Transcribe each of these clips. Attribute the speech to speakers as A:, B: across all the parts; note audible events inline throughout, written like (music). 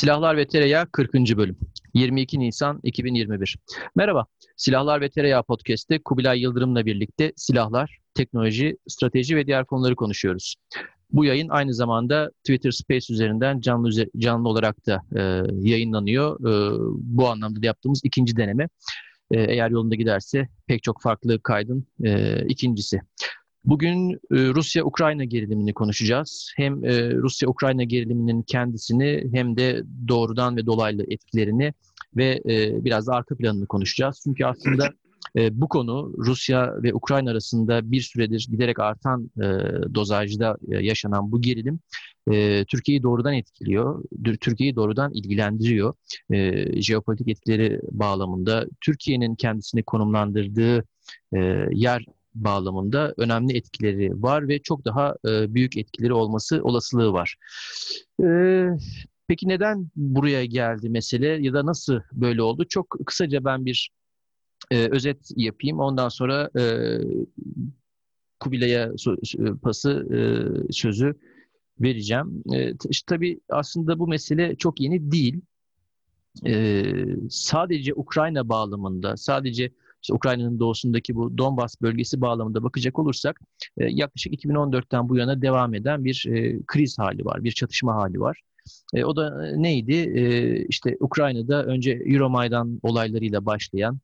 A: Silahlar ve Tereyağı 40. bölüm. 22 Nisan 2021. Merhaba. Silahlar ve Tereyağı podcast'te Kubilay Yıldırım'la birlikte silahlar, teknoloji, strateji ve diğer konuları konuşuyoruz. Bu yayın aynı zamanda Twitter Space üzerinden canlı canlı olarak da e, yayınlanıyor. E, bu anlamda da yaptığımız ikinci deneme. E, eğer yolunda giderse pek çok farklı kaydın e, ikincisi. Bugün e, Rusya-Ukrayna gerilimini konuşacağız. Hem e, Rusya-Ukrayna geriliminin kendisini hem de doğrudan ve dolaylı etkilerini ve e, biraz da arka planını konuşacağız. Çünkü aslında bu konu Rusya ve Ukrayna arasında bir süredir giderek artan dozajda yaşanan bu gerilim Türkiye'yi doğrudan etkiliyor, Türkiye'yi doğrudan ilgilendiriyor. Jeopolitik etkileri bağlamında Türkiye'nin kendisini konumlandırdığı yer bağlamında önemli etkileri var ve çok daha e, büyük etkileri olması olasılığı var. E, peki neden buraya geldi mesele ya da nasıl böyle oldu? Çok kısaca ben bir e, özet yapayım. Ondan sonra e, Kubilay'a pası e, sözü vereceğim. E, işte, tabii aslında bu mesele çok yeni değil. E, sadece Ukrayna bağlamında, sadece işte Ukrayna'nın doğusundaki bu Donbas bölgesi bağlamında bakacak olursak e, yaklaşık 2014'ten bu yana devam eden bir e, kriz hali var, bir çatışma hali var. E, o da e, neydi? E, işte Ukrayna'da önce Euromaidan olaylarıyla başlayan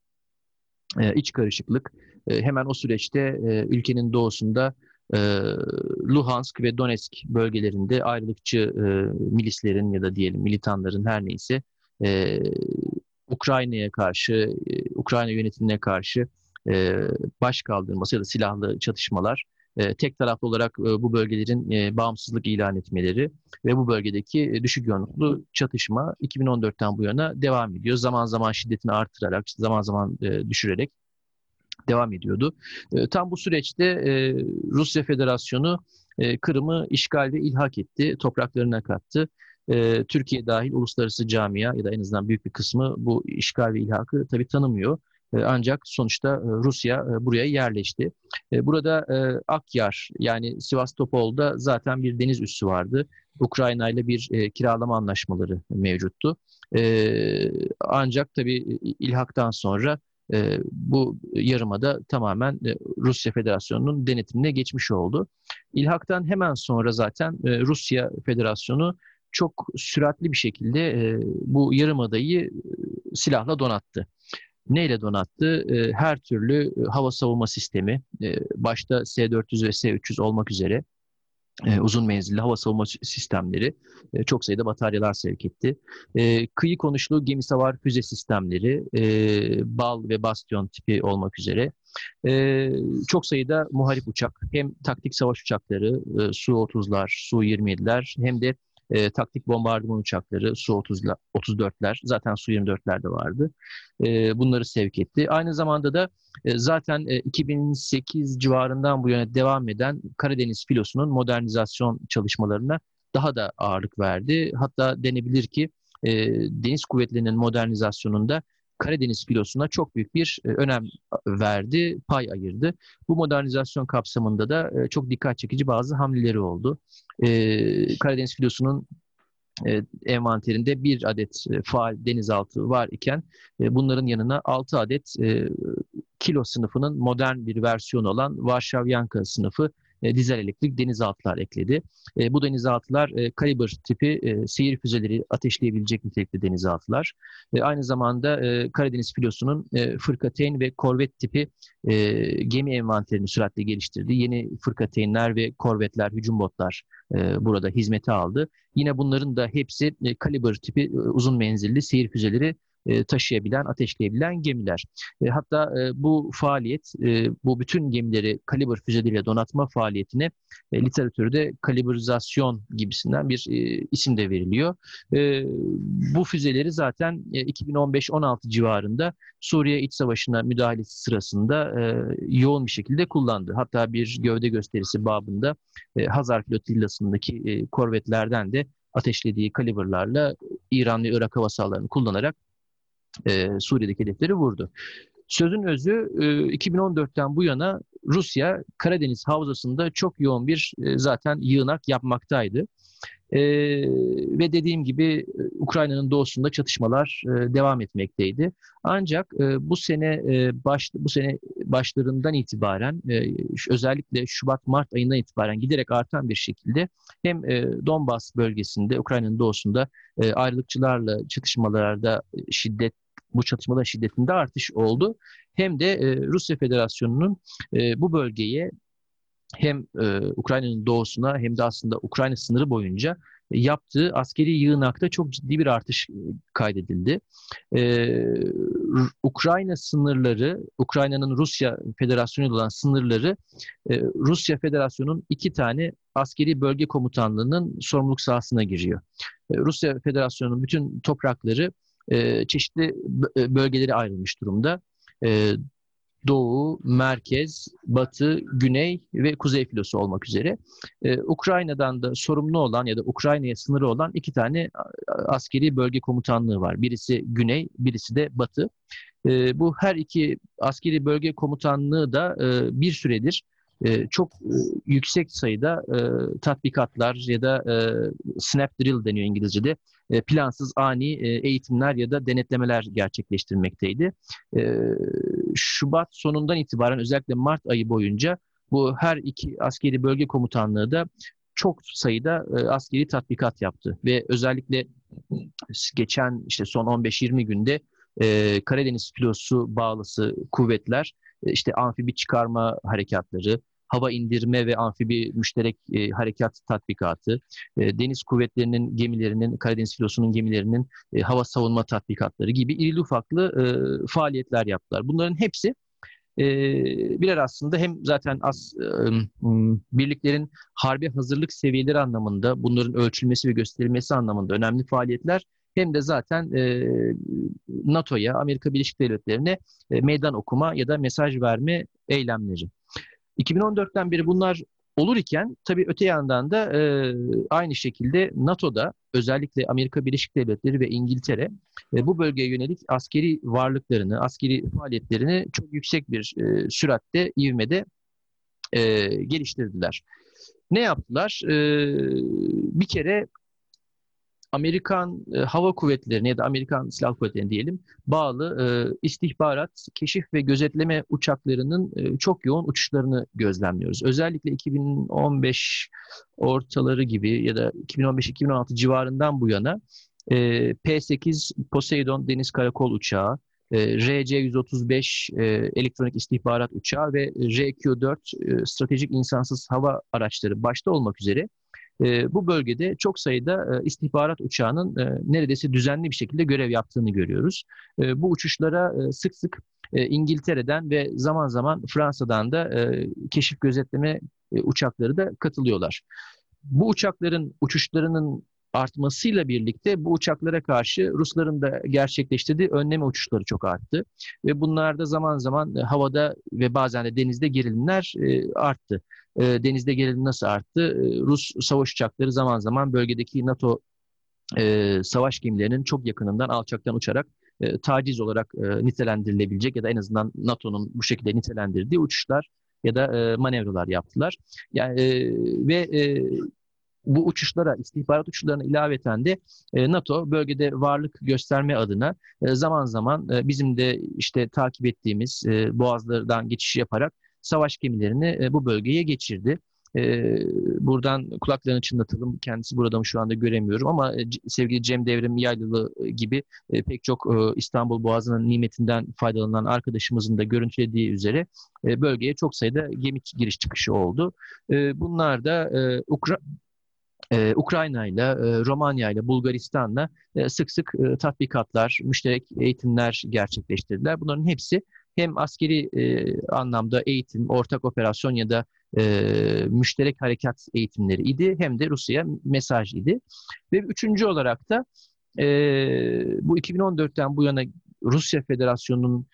A: e, iç karışıklık. E, hemen o süreçte e, ülkenin doğusunda e, Luhansk ve Donetsk bölgelerinde ayrılıkçı e, milislerin ya da diyelim militanların her neyse e, Ukrayna'ya karşı, e, Ukrayna yönetimine karşı e, baş kaldırması ya da silahlı çatışmalar, e, tek taraflı olarak bu bölgelerin bağımsızlık ilan etmeleri ve bu bölgedeki düşük yoğunluklu çatışma 2014'ten bu yana devam ediyor. Zaman zaman şiddetini artırarak, zaman zaman düşürerek devam ediyordu. Tam bu süreçte Rusya Federasyonu Kırım'ı işgal ve ilhak etti, topraklarına kattı e, Türkiye dahil uluslararası camia ya da en azından büyük bir kısmı bu işgal ve ilhakı tabii tanımıyor. E, ancak sonuçta e, Rusya e, buraya yerleşti. E, burada e, Akyar yani Sivastopol'da zaten bir deniz üssü vardı. Ukrayna ile bir e, kiralama anlaşmaları mevcuttu. E, ancak tabii ilhaktan sonra e, bu yarımada tamamen e, Rusya Federasyonu'nun denetimine geçmiş oldu. İlhaktan hemen sonra zaten e, Rusya Federasyonu çok süratli bir şekilde e, bu yarımadayı e, silahla donattı. Neyle donattı? E, her türlü e, hava savunma sistemi, e, başta S-400 ve S-300 olmak üzere e, uzun menzilli hava savunma sistemleri, e, çok sayıda bataryalar sevk etti. E, kıyı konuşlu gemi savar füze sistemleri, e, bal ve bastion tipi olmak üzere e, çok sayıda muharip uçak, hem taktik savaş uçakları, e, Su-30'lar, Su-27'ler hem de e, taktik bombardıman uçakları Su-34'ler zaten Su-24'ler de vardı. E, bunları sevk etti. Aynı zamanda da e, zaten e, 2008 civarından bu yana devam eden Karadeniz filosunun modernizasyon çalışmalarına daha da ağırlık verdi. Hatta denebilir ki e, deniz kuvvetlerinin modernizasyonunda Karadeniz filosuna çok büyük bir e, önem verdi, pay ayırdı. Bu modernizasyon kapsamında da e, çok dikkat çekici bazı hamleleri oldu. E, Karadeniz filosunun envanterinde bir adet faal denizaltı var iken bunların yanına 6 adet kilo sınıfının modern bir versiyonu olan Varşavyanka sınıfı e, dizel elektrik denizaltılar ekledi. E, bu denizaltılar e, Kaliber tipi e, seyir füzeleri ateşleyebilecek nitelikte denizaltılar. E, aynı zamanda e, Karadeniz filosunun e, fırkateyn ve korvet tipi e, gemi envanterini süratle geliştirdi. Yeni fırkateynler ve korvetler, hücum botlar e, burada hizmete aldı. Yine bunların da hepsi e, Kaliber tipi e, uzun menzilli seyir füzeleri e, taşıyabilen, ateşleyebilen gemiler. E, hatta e, bu faaliyet, bu bütün gemileri kaliber füzeleriyle donatma faaliyetine literatürde kalibrizasyon gibisinden bir isim de veriliyor. Bu füzeleri zaten 2015-16 civarında Suriye İç Savaşı'na müdahalesi sırasında yoğun bir şekilde kullandı. Hatta bir gövde gösterisi babında Hazar flotillasındaki korvetlerden de ateşlediği kaliberlarla İran ve Irak hava sahalarını kullanarak e, Suriye'deki hedefleri vurdu. Sözün özü e, 2014'ten bu yana Rusya Karadeniz havzasında çok yoğun bir e, zaten yığınak yapmaktaydı. E, ve dediğim gibi Ukrayna'nın doğusunda çatışmalar e, devam etmekteydi. Ancak e, bu sene e, baş bu sene başlarından itibaren e, özellikle Şubat-Mart ayından itibaren giderek artan bir şekilde hem e, Donbas bölgesinde Ukrayna'nın doğusunda e, ayrılıkçılarla çatışmalarda şiddet bu çatışmalar şiddetinde artış oldu. Hem de e, Rusya Federasyonu'nun e, bu bölgeye hem e, Ukrayna'nın doğusuna hem de aslında Ukrayna sınırı boyunca yaptığı askeri yığınakta çok ciddi bir artış kaydedildi. Ee, Ukrayna sınırları, Ukrayna'nın Rusya Federasyonu olan sınırları e, Rusya Federasyonu'nun iki tane askeri bölge komutanlığının sorumluluk sahasına giriyor. E, Rusya Federasyonu'nun bütün toprakları e, çeşitli bölgelere ayrılmış durumda. E, Doğu, Merkez, Batı, Güney ve Kuzey filosu olmak üzere. Ee, Ukrayna'dan da sorumlu olan ya da Ukrayna'ya sınırı olan iki tane askeri bölge komutanlığı var. Birisi Güney, birisi de Batı. Ee, bu her iki askeri bölge komutanlığı da e, bir süredir e, çok e, yüksek sayıda e, tatbikatlar ya da snap drill deniyor İngilizce'de e, plansız ani eğitimler ya da denetlemeler gerçekleştirmekteydi. Şubat sonundan itibaren özellikle Mart ayı boyunca bu her iki askeri bölge komutanlığı da çok sayıda askeri tatbikat yaptı ve özellikle geçen işte son 15-20 günde Karadeniz filosu bağlısı kuvvetler işte amfibi çıkarma harekatları, hava indirme ve amfibi müşterek e, harekat tatbikatı, e, deniz kuvvetlerinin gemilerinin, Karadeniz filosunun gemilerinin e, hava savunma tatbikatları gibi irili ufaklı e, faaliyetler yaptılar. Bunların hepsi e, birer aslında hem zaten as, e, birliklerin harbi hazırlık seviyeleri anlamında bunların ölçülmesi ve gösterilmesi anlamında önemli faaliyetler hem de zaten e, NATO'ya, Amerika Birleşik Devletleri'ne e, meydan okuma ya da mesaj verme eylemleri. 2014'ten beri bunlar olur iken tabii öte yandan da e, aynı şekilde NATO'da özellikle Amerika Birleşik Devletleri ve İngiltere e, bu bölgeye yönelik askeri varlıklarını, askeri faaliyetlerini çok yüksek bir e, süratte, ivmede e, geliştirdiler. Ne yaptılar? E, bir kere Amerikan e, Hava Kuvvetleri'ne ya da Amerikan Silah Kuvvetleri'ne diyelim bağlı e, istihbarat, keşif ve gözetleme uçaklarının e, çok yoğun uçuşlarını gözlemliyoruz. Özellikle 2015 ortaları gibi ya da 2015-2016 civarından bu yana e, P-8 Poseidon deniz karakol uçağı, e, RC-135 e, elektronik istihbarat uçağı ve RQ-4 e, stratejik insansız hava araçları başta olmak üzere e, bu bölgede çok sayıda e, istihbarat uçağının e, neredeyse düzenli bir şekilde görev yaptığını görüyoruz. E, bu uçuşlara e, sık sık e, İngiltere'den ve zaman zaman Fransa'dan da e, keşif gözetleme e, uçakları da katılıyorlar. Bu uçakların uçuşlarının artmasıyla birlikte bu uçaklara karşı Rusların da gerçekleştirdiği önleme uçuşları çok arttı. Ve bunlarda zaman zaman e, havada ve bazen de denizde gerilimler e, arttı. E, denizde gerilim nasıl arttı? Rus savaş uçakları zaman zaman bölgedeki NATO savaş gemilerinin çok yakınından alçaktan uçarak taciz olarak nitelendirilebilecek ya da en azından NATO'nun bu şekilde nitelendirdiği uçuşlar ya da manevralar yaptılar. Yani ve bu uçuşlara, istihbarat uçuşlarına ilaveten de e, NATO bölgede varlık gösterme adına e, zaman zaman e, bizim de işte takip ettiğimiz boğazlardan geçiş yaparak savaş gemilerini bu bölgeye geçirdi. buradan kulaklarını çınlatalım. Kendisi burada mı şu anda göremiyorum ama sevgili Cem Devrim Yaylılı gibi pek çok İstanbul Boğazı'nın nimetinden faydalanan arkadaşımızın da görüntülediği üzere bölgeye çok sayıda gemi giriş çıkışı oldu. bunlar da Ukra ee, Ukrayna ile, e, Romanya ile, Bulgaristan'la e, sık sık e, tatbikatlar, müşterek eğitimler gerçekleştirdiler. Bunların hepsi hem askeri e, anlamda eğitim, ortak operasyon ya da e, müşterek harekat eğitimleri idi hem de Rusya'ya mesaj idi. Ve üçüncü olarak da e, bu 2014'ten bu yana Rusya Federasyonu'nun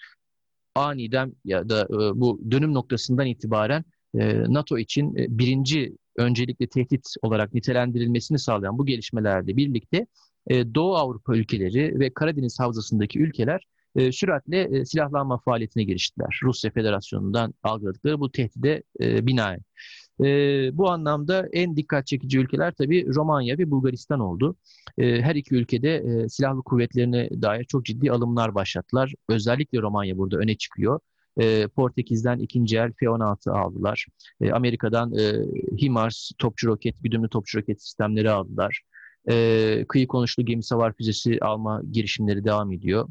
A: aniden ya da e, bu dönüm noktasından itibaren e, NATO için e, birinci öncelikle tehdit olarak nitelendirilmesini sağlayan bu gelişmelerle birlikte e, Doğu Avrupa ülkeleri ve Karadeniz Havzası'ndaki ülkeler e, süratle e, silahlanma faaliyetine giriştiler. Rusya Federasyonu'ndan algıladıkları bu tehdide e, binaen. Bu anlamda en dikkat çekici ülkeler tabii Romanya ve Bulgaristan oldu. Her iki ülkede silahlı kuvvetlerine dair çok ciddi alımlar başlattılar. Özellikle Romanya burada öne çıkıyor. E, Portekiz'den ikinci el F-16 aldılar. E, Amerika'dan e, HIMARS topçu roket, güdümlü topçu roket sistemleri aldılar. E, kıyı konuşlu gemi savar füzesi alma girişimleri devam ediyor.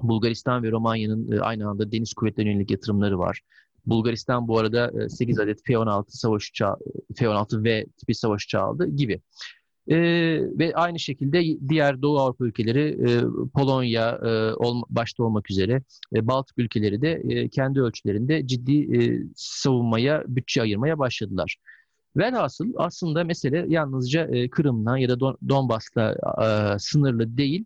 A: Bulgaristan ve Romanya'nın e, aynı anda deniz kuvvetlerine yönelik yatırımları var. Bulgaristan bu arada 8 e, adet F-16 savaş uçağı, F-16V tipi savaş uçağı aldı gibi. E, ve aynı şekilde diğer Doğu Avrupa ülkeleri, e, Polonya e, ol, başta olmak üzere e, Baltık ülkeleri de e, kendi ölçülerinde ciddi e, savunmaya bütçe ayırmaya başladılar. Velhasıl aslında mesele yalnızca e, Kırım'la ya da Don, Donbas'la e, sınırlı değil.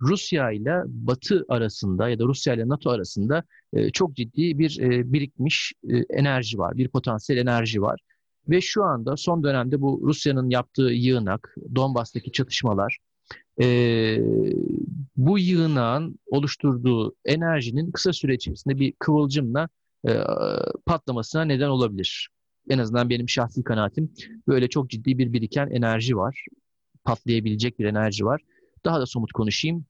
A: Rusya ile Batı arasında ya da Rusya ile NATO arasında e, çok ciddi bir e, birikmiş e, enerji var, bir potansiyel enerji var. Ve şu anda son dönemde bu Rusya'nın yaptığı yığınak, Donbas'taki çatışmalar, e, bu yığınağın oluşturduğu enerjinin kısa süre içerisinde bir kıvılcımla e, patlamasına neden olabilir. En azından benim şahsi kanaatim böyle çok ciddi bir biriken enerji var. Patlayabilecek bir enerji var. Daha da somut konuşayım.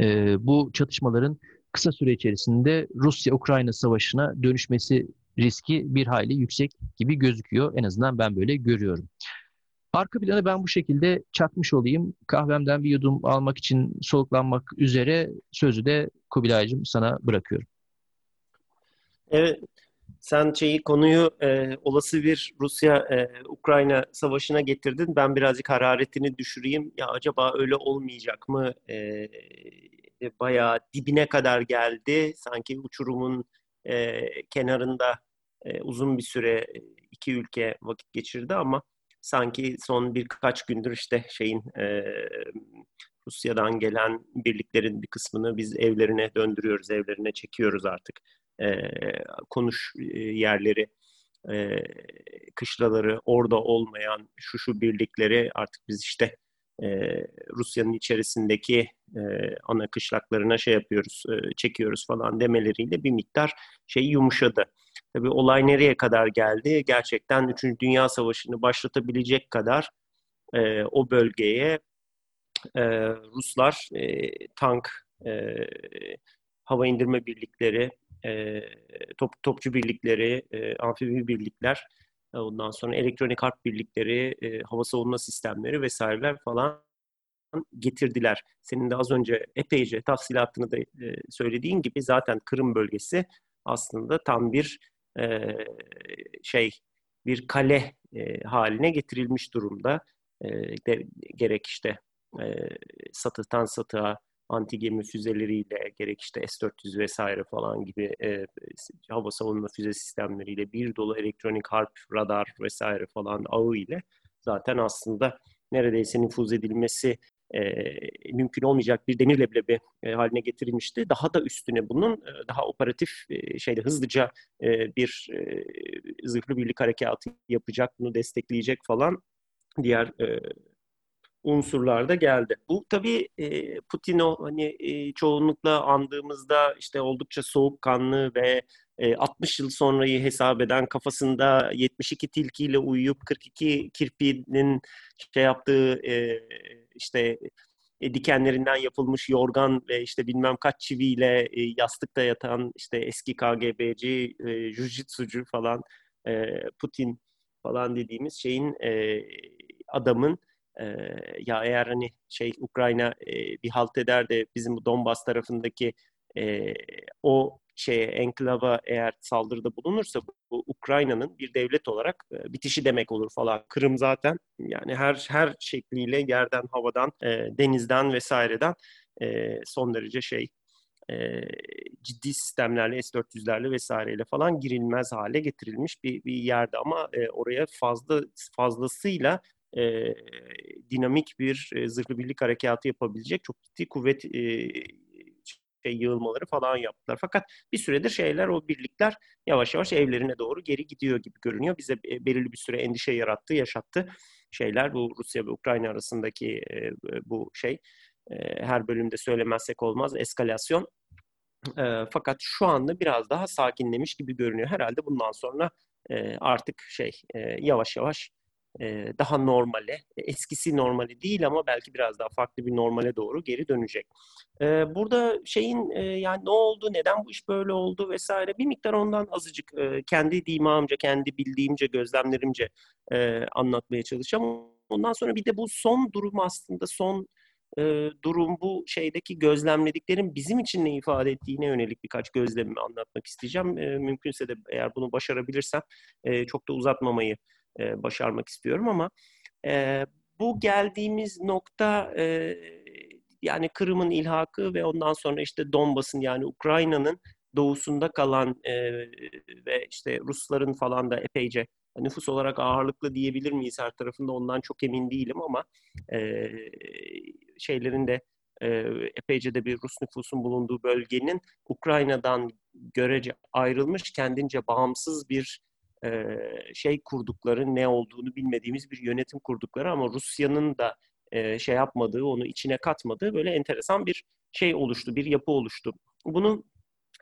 A: E, bu çatışmaların kısa süre içerisinde Rusya-Ukrayna savaşına dönüşmesi riski bir hayli yüksek gibi gözüküyor. En azından ben böyle görüyorum. Arka planı ben bu şekilde çakmış olayım. Kahvemden bir yudum almak için soluklanmak üzere sözü de Kubilay'cığım sana bırakıyorum.
B: Evet, sen şeyi konuyu e, olası bir Rusya-Ukrayna e, savaşına getirdin. Ben birazcık hararetini düşüreyim. Ya acaba öyle olmayacak mı? E, bayağı dibine kadar geldi. Sanki uçurumun e, kenarında e, uzun bir süre iki ülke vakit geçirdi ama sanki son birkaç gündür işte şeyin e, Rusya'dan gelen birliklerin bir kısmını biz evlerine döndürüyoruz, evlerine çekiyoruz artık. E, konuş yerleri, e, kışlaları, orada olmayan şu şu birlikleri artık biz işte e, Rusya'nın içerisindeki e, ana kışlaklarına şey yapıyoruz, e, çekiyoruz falan demeleriyle bir miktar şey yumuşadı. Tabii olay nereye kadar geldi? Gerçekten 3. Dünya Savaşı'nı başlatabilecek kadar e, o bölgeye e, Ruslar e, tank, e, hava indirme birlikleri, e, top, topçu birlikleri, e, amfibi birlikler, ondan sonra elektronik harp birlikleri, e, hava savunma sistemleri vesaireler falan getirdiler. Senin de az önce epeyce tafsilatını da e, söylediğin gibi zaten Kırım bölgesi aslında tam bir e, şey bir kale e, haline getirilmiş durumda. E, de, gerek işte e, satıhtan satığa anti gemi füzeleriyle gerek işte S-400 vesaire falan gibi e, hava savunma füze sistemleriyle bir dolu elektronik harp, radar vesaire falan ağı ile zaten aslında neredeyse nüfuz edilmesi e, mümkün olmayacak bir demir leblebi e, haline getirilmişti. Daha da üstüne bunun e, daha operatif e, şeyde hızlıca e, bir e, zırhlı birlik harekatı yapacak, bunu destekleyecek falan diğer e, unsurlar da geldi. Bu tabii e, Putin hani e, çoğunlukla andığımızda işte oldukça soğukkanlı ve e, 60 yıl sonrayı hesap eden kafasında 72 tilkiyle uyuyup 42 kirpinin şey yaptığı e, işte e, dikenlerinden yapılmış yorgan ve işte bilmem kaç çiviyle e, yastıkta yatan işte eski KGB'ci, e, jujitsucu falan e, Putin falan dediğimiz şeyin e, adamın e, ya eğer hani şey Ukrayna e, bir halt eder de bizim bu Donbas tarafındaki e, o şeye enklava eğer saldırıda bulunursa bu Ukrayna'nın bir devlet olarak e, bitişi demek olur falan. Kırım zaten yani her her şekliyle yerden, havadan, e, denizden vesaireden e, son derece şey e, ciddi sistemlerle S-400'lerle vesaireyle falan girilmez hale getirilmiş bir, bir yerde ama e, oraya fazla fazlasıyla e, dinamik bir e, zırhlı birlik harekatı yapabilecek çok ciddi kuvvet e, şey yığılmaları falan yaptılar. Fakat bir süredir şeyler o birlikler yavaş yavaş evlerine doğru geri gidiyor gibi görünüyor. Bize belirli bir süre endişe yarattı, yaşattı şeyler bu Rusya ve Ukrayna arasındaki e, bu şey e, her bölümde söylemezsek olmaz eskalasyon. E, fakat şu anda biraz daha sakinlemiş gibi görünüyor. Herhalde bundan sonra e, artık şey e, yavaş yavaş e, daha normale, eskisi normali değil ama belki biraz daha farklı bir normale doğru geri dönecek. E, burada şeyin e, yani ne oldu, neden bu iş böyle oldu vesaire bir miktar ondan azıcık e, kendi dimağımca, kendi bildiğimce, gözlemlerimce e, anlatmaya çalışacağım. Ondan sonra bir de bu son durum aslında son e, durum bu şeydeki gözlemlediklerim bizim için ne ifade ettiğine yönelik birkaç gözlemimi anlatmak isteyeceğim. E, mümkünse de eğer bunu başarabilirsem e, çok da uzatmamayı e, başarmak istiyorum ama e, bu geldiğimiz nokta e, yani Kırım'ın ilhakı ve ondan sonra işte Donbas'ın yani Ukrayna'nın doğusunda kalan e, ve işte Rusların falan da epeyce nüfus olarak ağırlıklı diyebilir miyiz her tarafında ondan çok emin değilim ama e, şeylerin de e, epeyce de bir Rus nüfusun bulunduğu bölgenin Ukrayna'dan görece ayrılmış kendince bağımsız bir şey kurdukları ne olduğunu bilmediğimiz bir yönetim kurdukları ama Rusya'nın da şey yapmadığı onu içine katmadığı böyle enteresan bir şey oluştu bir yapı oluştu. Bunu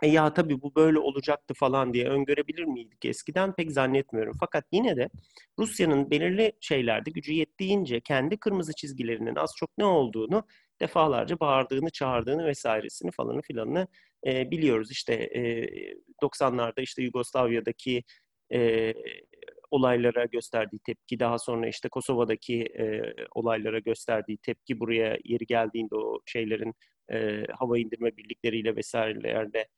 B: e ya tabii bu böyle olacaktı falan diye öngörebilir miydik eskiden pek zannetmiyorum. Fakat yine de Rusya'nın belirli şeylerde gücü yettiğince kendi kırmızı çizgilerinin az çok ne olduğunu defalarca bağırdığını, çağırdığını vesairesini falanı filanını e, biliyoruz. İşte e, 90'larda işte Yugoslavya'daki e, olaylara gösterdiği tepki, daha sonra işte Kosova'daki e, olaylara gösterdiği tepki, buraya yeri geldiğinde o şeylerin e, hava indirme birlikleriyle vesairelerde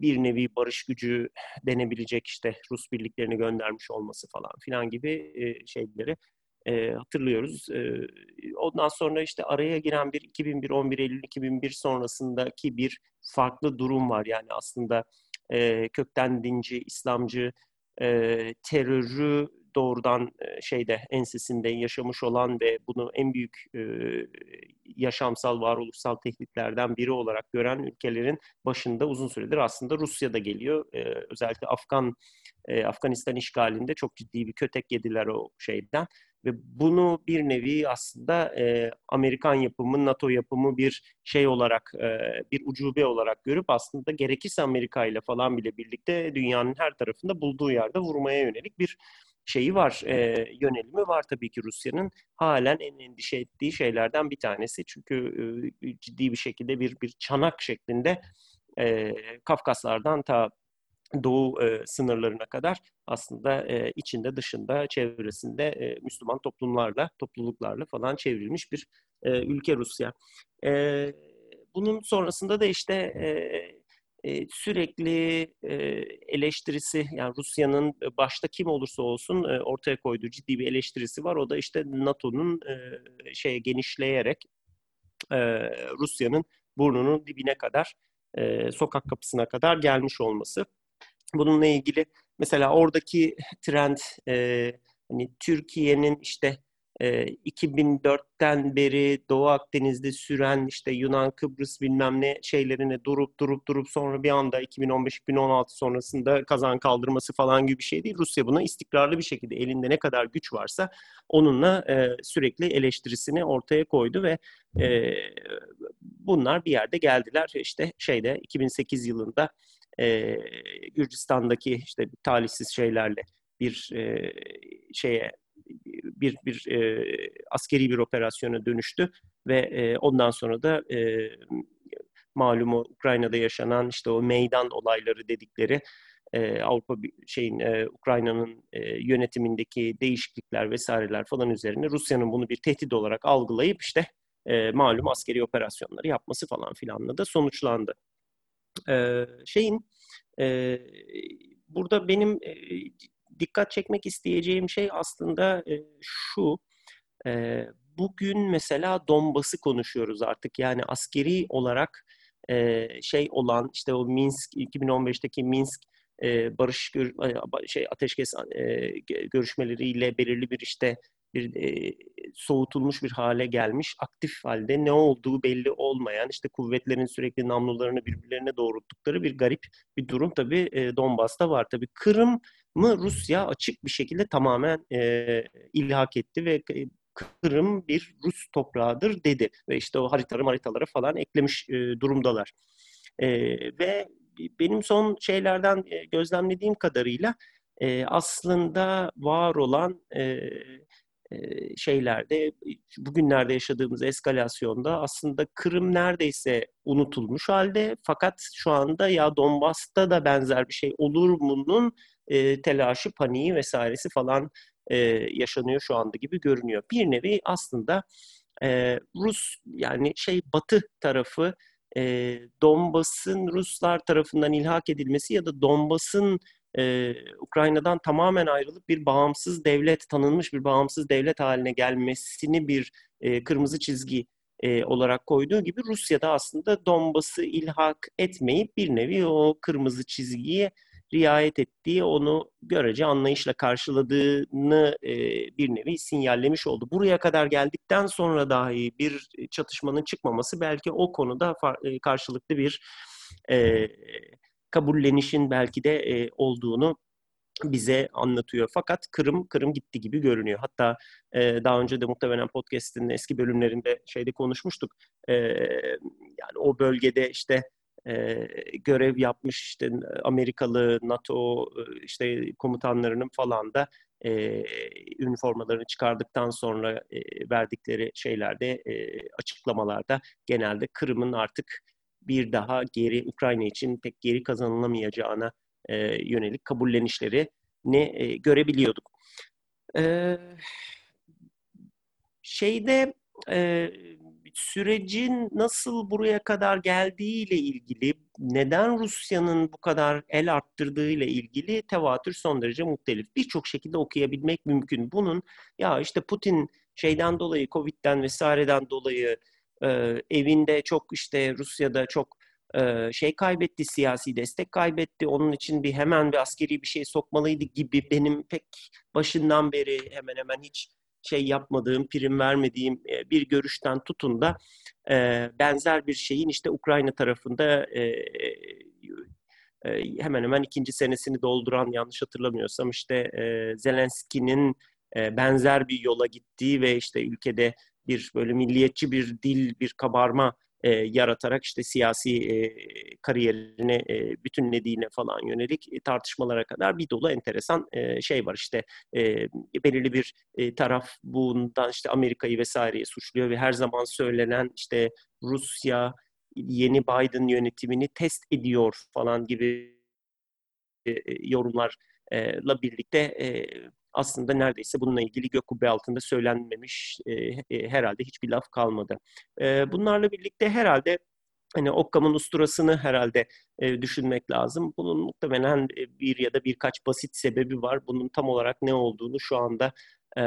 B: bir nevi barış gücü denebilecek işte Rus birliklerini göndermiş olması falan filan gibi e, şeyleri e, hatırlıyoruz. E, ondan sonra işte araya giren bir 2001, 11 Eylül 2001 sonrasındaki bir farklı durum var. Yani aslında e, kökten dinci, İslamcı terörü doğrudan e, şeyde ensesinde yaşamış olan ve bunu en büyük e, yaşamsal varoluşsal tehditlerden biri olarak gören ülkelerin başında uzun süredir aslında Rusya'da geliyor. E, özellikle Afgan Afganistan işgalinde çok ciddi bir kötek yediler o şeyden ve bunu bir nevi aslında e, Amerikan yapımı, NATO yapımı bir şey olarak, e, bir ucube olarak görüp aslında gerekirse Amerika ile falan bile birlikte dünyanın her tarafında bulduğu yerde vurmaya yönelik bir şeyi var, e, yönelimi var tabii ki Rusya'nın. Halen en endişe ettiği şeylerden bir tanesi. Çünkü e, ciddi bir şekilde bir bir çanak şeklinde e, Kafkaslardan ta doğu e, sınırlarına kadar aslında e, içinde dışında çevresinde e, Müslüman toplumlarla topluluklarla falan çevrilmiş bir e, ülke Rusya. E, bunun sonrasında da işte e, sürekli eleştirisi yani Rusya'nın başta kim olursa olsun ortaya koyduğu ciddi bir eleştirisi var. O da işte NATO'nun e, şeye genişleyerek Rusya'nın burnunun dibine kadar sokak kapısına kadar gelmiş olması. Bununla ilgili mesela oradaki trend e, hani Türkiye'nin işte e, 2004'ten beri Doğu Akdeniz'de süren işte Yunan, Kıbrıs bilmem ne şeylerine durup durup durup sonra bir anda 2015-2016 sonrasında kazan kaldırması falan gibi bir şey değil. Rusya buna istikrarlı bir şekilde elinde ne kadar güç varsa onunla e, sürekli eleştirisini ortaya koydu ve e, bunlar bir yerde geldiler. İşte şeyde 2008 yılında e, Gürcistan'daki işte talihsiz şeylerle bir şeye bir bir e, askeri bir operasyona dönüştü ve e, ondan sonra da e, malumu Ukrayna'da yaşanan işte o meydan olayları dedikleri e, Avrupa şeyin e, Ukrayna'nın e, yönetimindeki değişiklikler vesaireler falan üzerine Rusya'nın bunu bir tehdit olarak algılayıp işte e, malum askeri operasyonları yapması falan filanla da sonuçlandı. E, şeyin e, burada benim e, dikkat çekmek isteyeceğim şey aslında e, şu. E, bugün mesela Donbas'ı konuşuyoruz artık. Yani askeri olarak e, şey olan işte o Minsk 2015'teki Minsk e, barış gör, şey ateşkes e, görüşmeleriyle belirli bir işte bir e, soğutulmuş bir hale gelmiş, aktif halde ne olduğu belli olmayan, işte kuvvetlerin sürekli namlularını birbirlerine doğrulttukları bir garip bir durum tabii e, Donbas'ta var. Tabii Kırım mı Rusya açık bir şekilde tamamen e, ilhak etti ve Kırım bir Rus toprağıdır dedi. Ve işte o haritaları haritalara falan eklemiş e, durumdalar. E, ve benim son şeylerden e, gözlemlediğim kadarıyla e, aslında var olan e, şeylerde bugünlerde yaşadığımız eskalasyonda aslında Kırım neredeyse unutulmuş halde fakat şu anda ya Donbas'ta da benzer bir şey olur mu'nun e, telaşı, paniği vesairesi falan e, yaşanıyor şu anda gibi görünüyor. Bir nevi aslında e, Rus yani şey Batı tarafı e, Donbas'ın Ruslar tarafından ilhak edilmesi ya da Donbas'ın e, Ukrayna'dan tamamen ayrılıp bir bağımsız devlet, tanınmış bir bağımsız devlet haline gelmesini bir e, kırmızı çizgi e, olarak koyduğu gibi Rusya'da aslında Donbas'ı ilhak etmeyip bir nevi o kırmızı çizgiye riayet ettiği, onu görece anlayışla karşıladığını e, bir nevi sinyallemiş oldu. Buraya kadar geldikten sonra dahi bir çatışmanın çıkmaması belki o konuda e, karşılıklı bir e, kabullenişin belki de e, olduğunu bize anlatıyor. Fakat Kırım Kırım gitti gibi görünüyor. Hatta e, daha önce de muhtemelen podcast'in eski bölümlerinde şeyde konuşmuştuk. E, yani o bölgede işte e, görev yapmış işte Amerikalı NATO işte komutanlarının falan da e, üniformalarını çıkardıktan sonra e, verdikleri şeylerde e, açıklamalarda genelde Kırım'ın artık bir daha geri Ukrayna için pek geri kazanılamayacağına e, yönelik kabullenişleri ne e, görebiliyorduk. E, şeyde e, sürecin nasıl buraya kadar geldiğiyle ilgili, neden Rusya'nın bu kadar el arttırdığıyla ilgili tevatür son derece muhtelif. Birçok şekilde okuyabilmek mümkün. Bunun ya işte Putin şeyden dolayı, Covid'den vesaireden dolayı e, evinde çok işte Rusya'da çok e, şey kaybetti, siyasi destek kaybetti. Onun için bir hemen bir askeri bir şey sokmalıydı gibi benim pek başından beri hemen hemen hiç şey yapmadığım, prim vermediğim e, bir görüşten tutun da e, benzer bir şeyin işte Ukrayna tarafında e, e, hemen hemen ikinci senesini dolduran yanlış hatırlamıyorsam işte e, Zelenski'nin e, benzer bir yola gittiği ve işte ülkede bir böyle milliyetçi bir dil, bir kabarma e, yaratarak işte siyasi e, kariyerini e, bütünlediğine falan yönelik e, tartışmalara kadar bir dolu enteresan e, şey var. işte e, belirli bir e, taraf bundan işte Amerika'yı vesaireyi suçluyor ve her zaman söylenen işte Rusya yeni Biden yönetimini test ediyor falan gibi e, yorumlarla birlikte e, aslında neredeyse bununla ilgili gök kubbe altında söylenmemiş e, e, herhalde hiçbir laf kalmadı. E, bunlarla birlikte herhalde hani Occam'ın usturasını herhalde e, düşünmek lazım. Bunun muhtemelen e, bir ya da birkaç basit sebebi var. Bunun tam olarak ne olduğunu şu anda e,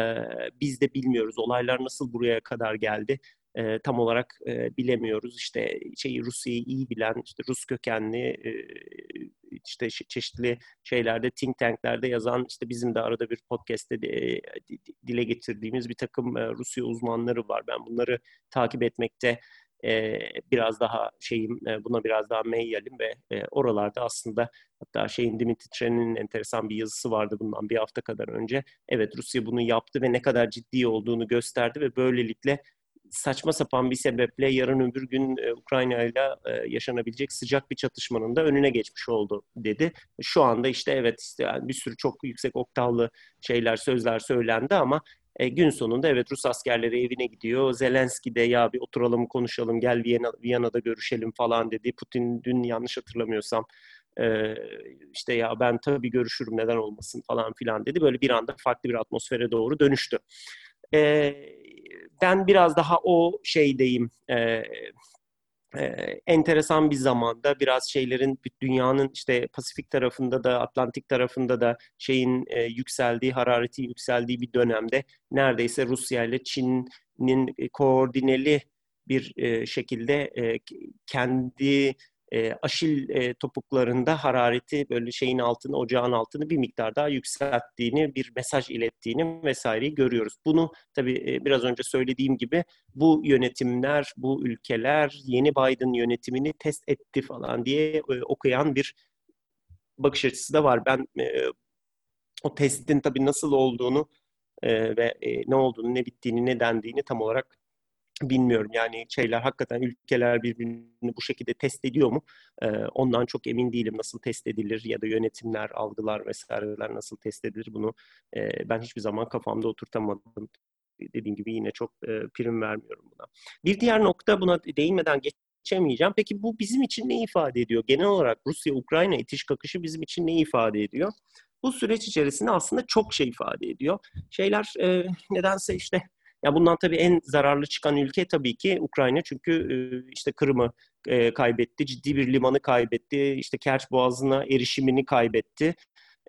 B: biz de bilmiyoruz. Olaylar nasıl buraya kadar geldi? e, tam olarak e, bilemiyoruz. İşte şeyi Rusya'yı iyi bilen, işte Rus kökenli, e, işte çeşitli şeylerde, think tanklerde yazan, işte bizim de arada bir podcast'te de, dile getirdiğimiz bir takım e, Rusya uzmanları var. Ben bunları takip etmekte e, biraz daha şeyim, e, buna biraz daha meyyalim ve e, oralarda aslında hatta şeyin Dimitri Tren'in enteresan bir yazısı vardı bundan bir hafta kadar önce. Evet Rusya bunu yaptı ve ne kadar ciddi olduğunu gösterdi ve böylelikle saçma sapan bir sebeple yarın öbür gün e, Ukrayna ile yaşanabilecek sıcak bir çatışmanın da önüne geçmiş oldu dedi. Şu anda işte evet yani bir sürü çok yüksek oktavlı şeyler, sözler söylendi ama e, gün sonunda evet Rus askerleri evine gidiyor. Zelenski de ya bir oturalım konuşalım gel Viyana, Viyana'da görüşelim falan dedi. Putin dün yanlış hatırlamıyorsam e, işte ya ben tabii görüşürüm neden olmasın falan filan dedi. Böyle bir anda farklı bir atmosfere doğru dönüştü. E, ben biraz daha o şeydeyim. E, e, enteresan bir zamanda biraz şeylerin dünyanın işte Pasifik tarafında da Atlantik tarafında da şeyin e, yükseldiği, harareti yükseldiği bir dönemde neredeyse Rusya ile Çin'in e, koordineli bir e, şekilde e, kendi e, aşil e, topuklarında harareti böyle şeyin altını, ocağın altını bir miktar daha yükselttiğini, bir mesaj ilettiğini vesaireyi görüyoruz. Bunu tabii e, biraz önce söylediğim gibi bu yönetimler, bu ülkeler yeni Biden yönetimini test etti falan diye e, okuyan bir bakış açısı da var. Ben e, o testin tabii nasıl olduğunu e, ve e, ne olduğunu, ne bittiğini, ne dendiğini tam olarak bilmiyorum yani şeyler hakikaten ülkeler birbirini bu şekilde test ediyor mu? Ee, ondan çok emin değilim nasıl test edilir ya da yönetimler, algılar vesaireler nasıl test edilir bunu e, ben hiçbir zaman kafamda oturtamadım. Dediğim gibi yine çok e, prim vermiyorum buna. Bir diğer nokta buna değinmeden geçemeyeceğim. Peki bu bizim için ne ifade ediyor? Genel olarak Rusya-Ukrayna itiş kakışı bizim için ne ifade ediyor? Bu süreç içerisinde aslında çok şey ifade ediyor. Şeyler e, nedense işte ya bundan tabii en zararlı çıkan ülke tabii ki Ukrayna çünkü e, işte Kırım'ı e, kaybetti, ciddi bir limanı kaybetti, işte Kerç Boğazı'na erişimini kaybetti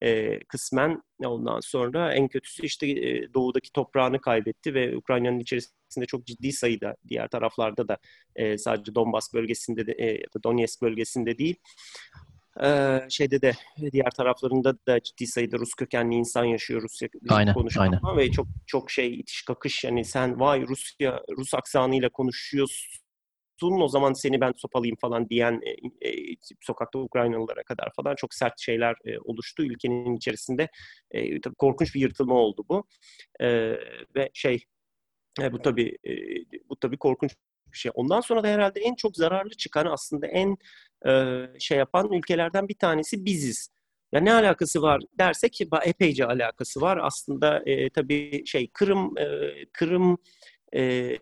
B: e, kısmen. Ondan sonra en kötüsü işte doğudaki toprağını kaybetti ve Ukrayna'nın içerisinde çok ciddi sayıda diğer taraflarda da sadece Donbas bölgesinde de ya da Donetsk bölgesinde değil ee, şeyde de diğer taraflarında da ciddi sayıda Rus kökenli insan yaşıyor Rusya
A: aynen,
B: konuşmaktan aynen. ve çok çok şey itiş kakış yani sen vay Rusya Rus aksanıyla konuşuyorsun o zaman seni ben sopalayayım falan diyen e, e, sokakta Ukraynalılara kadar falan çok sert şeyler e, oluştu ülkenin içerisinde. E, tabii korkunç bir yırtılma oldu bu. E, ve şey e, bu tabii e, bu tabii korkunç bir şey. Ondan sonra da herhalde en çok zararlı çıkan aslında en e, şey yapan ülkelerden bir tanesi biziz. Ya ne alakası var dersek epeyce alakası var. Aslında e, tabii şey Kırım e, Kırım e,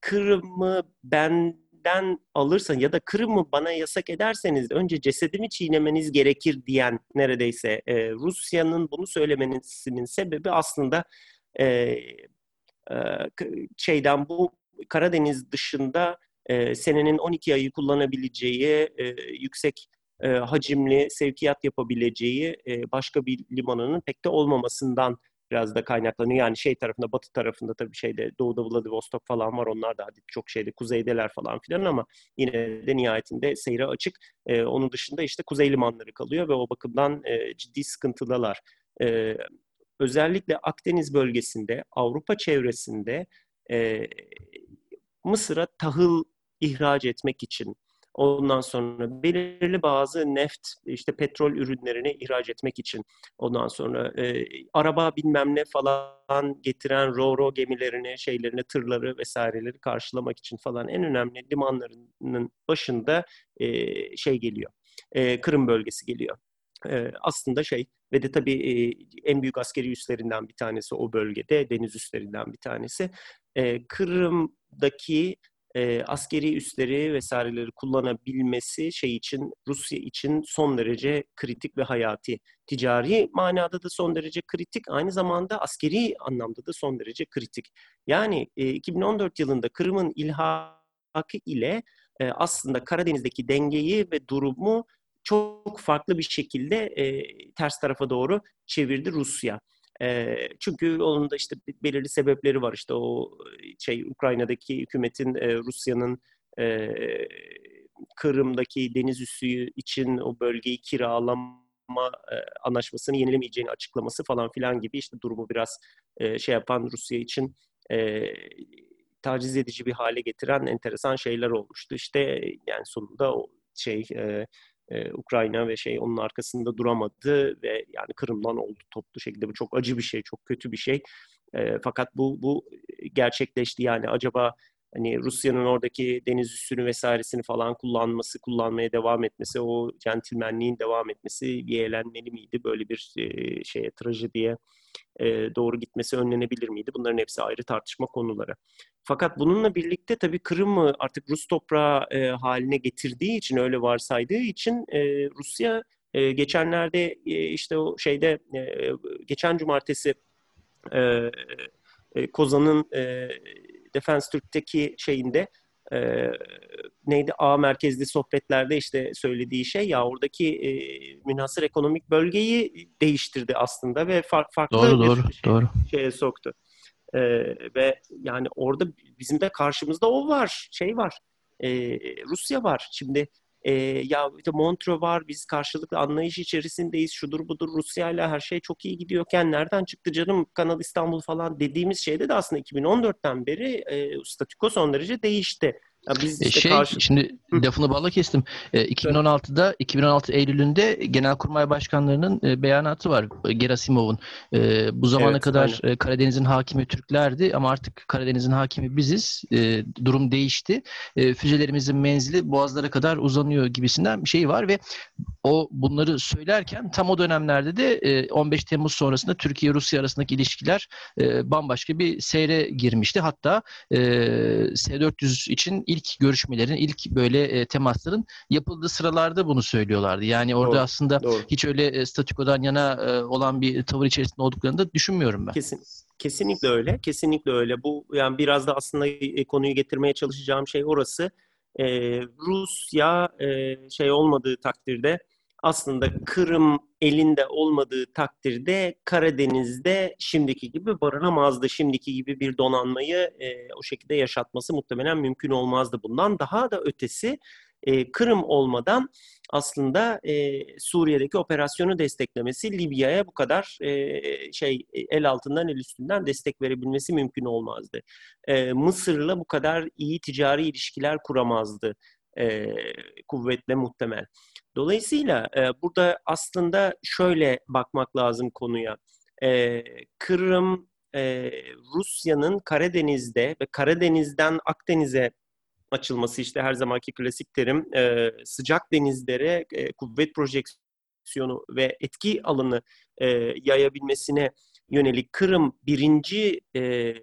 B: Kırım'ı benden alırsan ya da Kırım'ı bana yasak ederseniz önce cesedimi çiğnemeniz gerekir diyen neredeyse e, Rusya'nın bunu söylemesinin sebebi aslında e, e, şeyden bu Karadeniz dışında e, senenin 12 ayı kullanabileceği e, yüksek e, hacimli sevkiyat yapabileceği e, başka bir limanının pek de olmamasından biraz da kaynaklanıyor. Yani şey tarafında, batı tarafında tabii şeyde doğuda Vladivostok falan var. Onlar da hadi çok şeyde kuzeydeler falan filan ama yine de nihayetinde seyre açık. E, onun dışında işte kuzey limanları kalıyor ve o bakımdan e, ciddi sıkıntıdalar. E, özellikle Akdeniz bölgesinde, Avrupa çevresinde e, Mısır'a tahıl ihraç etmek için. Ondan sonra belirli bazı neft işte petrol ürünlerini ihraç etmek için. Ondan sonra e, araba bilmem ne falan getiren ro-ro gemilerini şeylerini tırları vesaireleri karşılamak için falan en önemli limanlarının başında e, şey geliyor. E, Kırım bölgesi geliyor. E, aslında şey ve de tabii e, en büyük askeri üslerinden bir tanesi o bölgede deniz üslerinden bir tanesi. E, Kırım'daki e, askeri üsleri vesaireleri kullanabilmesi şey için Rusya için son derece kritik ve hayati. Ticari manada da son derece kritik, aynı zamanda askeri anlamda da son derece kritik. Yani e, 2014 yılında Kırım'ın ilhakı ile e, aslında Karadeniz'deki dengeyi ve durumu çok farklı bir şekilde e, ters tarafa doğru çevirdi Rusya. E, çünkü onun da işte belirli sebepleri var. İşte o şey Ukrayna'daki hükümetin e, Rusya'nın e, Kırım'daki deniz üssü için o bölgeyi kiralama e, anlaşmasını yenilemeyeceğini açıklaması falan filan gibi işte durumu biraz e, şey yapan Rusya için e, taciz edici bir hale getiren enteresan şeyler olmuştu. İşte yani sonunda o şey e, e, Ukrayna ve şey onun arkasında duramadı ve yani Kırım'dan oldu toplu şekilde bu çok acı bir şey, çok kötü bir şey. E, fakat bu bu gerçekleşti yani acaba hani Rusya'nın oradaki deniz üssünü vesairesini falan kullanması, kullanmaya devam etmesi, o centilmenliğin devam etmesi yeğlenmeli miydi? Böyle bir e, şeye, trajediye e, doğru gitmesi önlenebilir miydi? Bunların hepsi ayrı tartışma konuları. Fakat bununla birlikte tabii Kırım'ı artık Rus toprağı e, haline getirdiği için, öyle varsaydığı için e, Rusya geçenlerde işte o şeyde geçen cumartesi Kozan'ın Defense Türk'teki şeyinde e, neydi A merkezli sohbetlerde işte söylediği şey ya oradaki e, münhasır ekonomik bölgeyi değiştirdi aslında ve far, farklı
A: doğru,
B: bir
A: doğru, şey, doğru.
B: şeye soktu. E, ve yani orada bizim de karşımızda o var, şey var. E, Rusya var. Şimdi e, ya işte Montreux var, biz karşılıklı anlayış içerisindeyiz, şudur budur Rusya ile her şey çok iyi gidiyorken nereden çıktı canım Kanal İstanbul falan dediğimiz şeyde de aslında 2014'ten beri e, statüko son derece değişti. Ya biz
A: E,
B: işte
A: Şey,
B: karşı
A: şimdi lafını balla kestim. E, 2016'da 2016 Eylül'ünde Genelkurmay Başkanlarının e, beyanatı var. e, Gerasimov'un. E, bu zamana
B: Evet,
A: kadar e, Karadeniz'in hakimi Türklerdi ama artık Karadeniz'in hakimi biziz. E, durum değişti. E, füzelerimizin menzili boğazlara kadar uzanıyor gibisinden bir şey var ve o bunları söylerken tam o dönemlerde de e, 15 Temmuz sonrasında Türkiye-Rusya arasındaki ilişkiler e, bambaşka bir seyre girmişti. Hatta e, S-400 için ilk görüşmelerin, ilk böyle e, temasların yapıldığı sıralarda bunu söylüyorlardı. Yani orada
B: Doğru,
A: aslında
B: doğru.
A: hiç öyle e, statükodan yana e, olan bir tavır içerisinde olduklarını da düşünmüyorum ben.
B: Kesin, kesinlikle öyle. Kesinlikle öyle. Bu yani biraz da aslında e, konuyu getirmeye çalışacağım şey orası. Ee, Rusya e, şey olmadığı takdirde aslında Kırım elinde olmadığı takdirde Karadeniz'de şimdiki gibi barınamazdı. Şimdiki gibi bir donanmayı e, o şekilde yaşatması muhtemelen mümkün olmazdı. Bundan daha da ötesi e, Kırım olmadan aslında e, Suriye'deki operasyonu desteklemesi Libya'ya bu kadar e, şey el altından el üstünden destek verebilmesi mümkün olmazdı. E, Mısır'la bu kadar iyi ticari ilişkiler kuramazdı e, kuvvetle muhtemel. Dolayısıyla e, burada aslında şöyle bakmak lazım konuya. E, Kırım e, Rusya'nın Karadeniz'de ve Karadeniz'den Akdeniz'e açılması işte her zamanki klasik terim e, sıcak denizlere e, kuvvet projeksiyonu ve etki alanı e, yayabilmesine yönelik Kırım birinci e,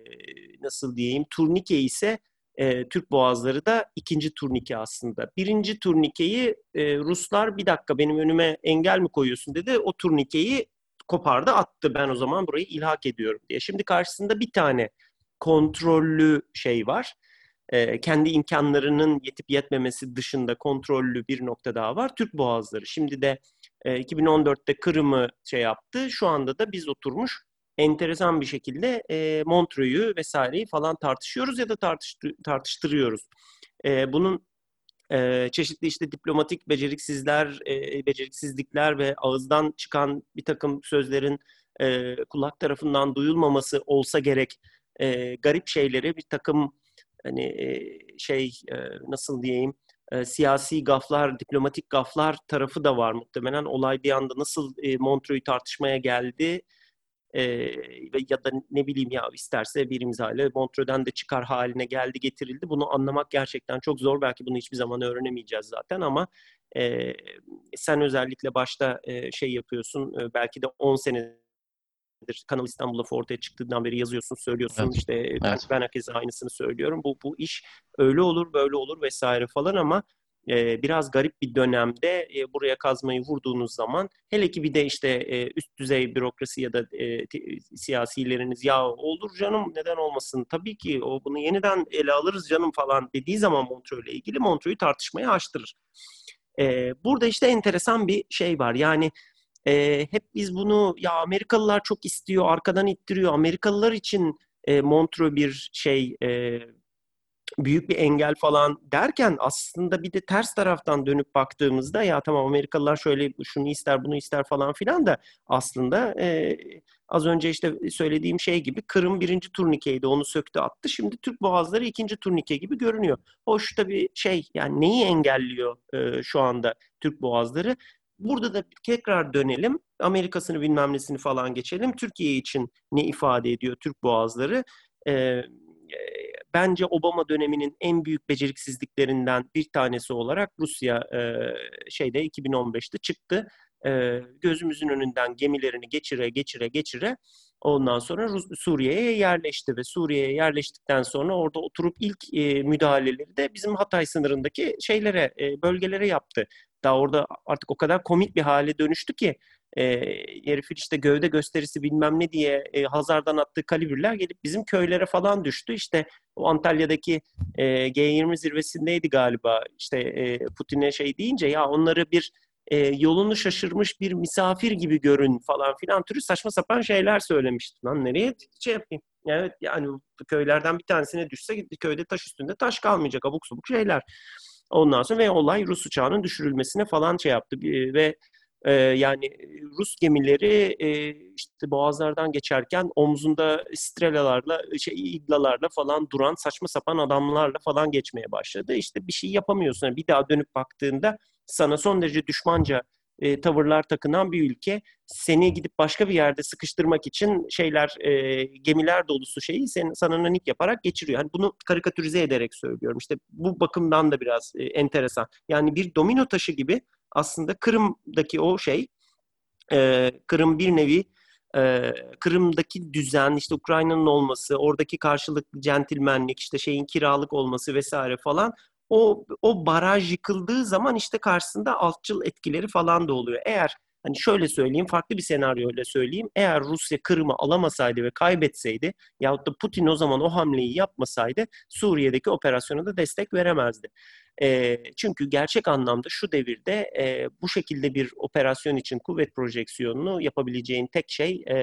B: nasıl diyeyim turnike ise e, Türk Boğazları da ikinci turnike aslında. Birinci turnikeyi e, Ruslar bir dakika benim önüme engel mi koyuyorsun dedi. O turnikeyi kopardı attı ben o zaman burayı ilhak ediyorum diye. Şimdi karşısında bir tane kontrollü şey var e, kendi imkanlarının yetip yetmemesi dışında kontrollü bir nokta daha var. Türk Boğazları. Şimdi de e, 2014'te Kırım'ı şey yaptı. Şu anda da biz oturmuş enteresan bir şekilde e, Montreux'u vesaireyi falan tartışıyoruz ya da tartıştı, tartıştırıyoruz. E, bunun e, çeşitli işte diplomatik beceriksizler, e, beceriksizlikler ve ağızdan çıkan bir takım sözlerin e, kulak tarafından duyulmaması olsa gerek e, garip şeyleri bir takım hani e, şey e, nasıl diyeyim e, siyasi gaflar, diplomatik gaflar tarafı da var muhtemelen. Olay bir anda nasıl e, Montreux'u tartışmaya geldi e, ve ya da ne bileyim ya isterse bir imzayla Montreux'den de çıkar haline geldi getirildi. Bunu anlamak gerçekten çok zor. Belki bunu hiçbir zaman öğrenemeyeceğiz zaten ama e, sen özellikle başta e, şey yapıyorsun e, belki de 10 sene Kanal İstanbul lafı ortaya çıktığından beri yazıyorsun, söylüyorsun.
A: Evet.
B: İşte ben,
A: Evet.
B: ben herkese aynısını söylüyorum. Bu bu iş öyle olur, böyle olur vesaire falan ama e, biraz garip bir dönemde e, buraya kazmayı vurduğunuz zaman hele ki bir de işte e, üst düzey bürokrasi ya da e, siyasileriniz ya olur canım neden olmasın tabii ki o bunu yeniden ele alırız canım falan dediği zaman Montreux'le ilgili Montreux'u tartışmaya açtırır. E, burada işte enteresan bir şey var yani e, hep biz bunu ya Amerikalılar çok istiyor, arkadan ittiriyor. Amerikalılar için e, Montreux bir şey e, büyük bir engel falan derken aslında bir de ters taraftan dönüp baktığımızda ya tamam Amerikalılar şöyle şunu ister bunu ister falan filan da aslında e, az önce işte söylediğim şey gibi Kırım birinci turnikeydi onu söktü attı. Şimdi Türk Boğazları ikinci turnike gibi görünüyor. Hoş tabii şey yani neyi engelliyor e, şu anda Türk Boğazları? Burada da tekrar dönelim. Amerika'sını bilmem nesini falan geçelim. Türkiye için ne ifade ediyor Türk Boğazları? Ee, bence Obama döneminin en büyük beceriksizliklerinden bir tanesi olarak Rusya e, şeyde 2015'te çıktı. E, gözümüzün önünden gemilerini geçire geçire geçire ondan sonra Rus, Suriye'ye yerleşti ve Suriye'ye yerleştikten sonra orada oturup ilk e, müdahaleleri de bizim Hatay sınırındaki şeylere e, bölgelere yaptı. Daha orada artık o kadar komik bir hale dönüştü ki e, herifin işte gövde gösterisi bilmem ne diye e, Hazar'dan attığı kalibrler gelip bizim köylere falan düştü. İşte o Antalya'daki e, G20 zirvesindeydi galiba. İşte e, Putin'e şey deyince ya onları bir e, yolunu şaşırmış bir misafir gibi görün falan filan türü saçma sapan şeyler söylemişti. Lan nereye şey yapayım? Evet yani köylerden bir tanesine düşse köyde taş üstünde taş kalmayacak abuk subuk şeyler. Ondan sonra ve olay Rus uçağının düşürülmesine falan şey yaptı. Ve E, yani Rus gemileri e, işte boğazlardan geçerken omzunda strelalarla, şey, iglalarla falan duran saçma sapan adamlarla falan geçmeye başladı. İşte bir şey yapamıyorsun. Yani bir daha dönüp baktığında sana son derece düşmanca e, tavırlar takınan bir ülke seni gidip başka bir yerde sıkıştırmak için şeyler e, gemiler dolusu şeyi sen, sana nanik yaparak geçiriyor. Yani bunu karikatürize ederek söylüyorum. İşte bu bakımdan da biraz e, enteresan. Yani bir domino taşı gibi aslında Kırım'daki o şey e, Kırım bir nevi e, Kırım'daki düzen, işte Ukrayna'nın olması, oradaki karşılıklı centilmenlik, işte şeyin kiralık olması vesaire falan o o baraj yıkıldığı zaman işte karşısında altçıl etkileri falan da oluyor. Eğer hani şöyle söyleyeyim, farklı bir senaryoyla söyleyeyim. Eğer Rusya Kırım'ı alamasaydı ve kaybetseydi yahut da Putin o zaman o hamleyi yapmasaydı Suriye'deki operasyona da destek veremezdi. E, çünkü gerçek anlamda şu devirde e, bu şekilde bir operasyon için kuvvet projeksiyonunu yapabileceğin tek şey e,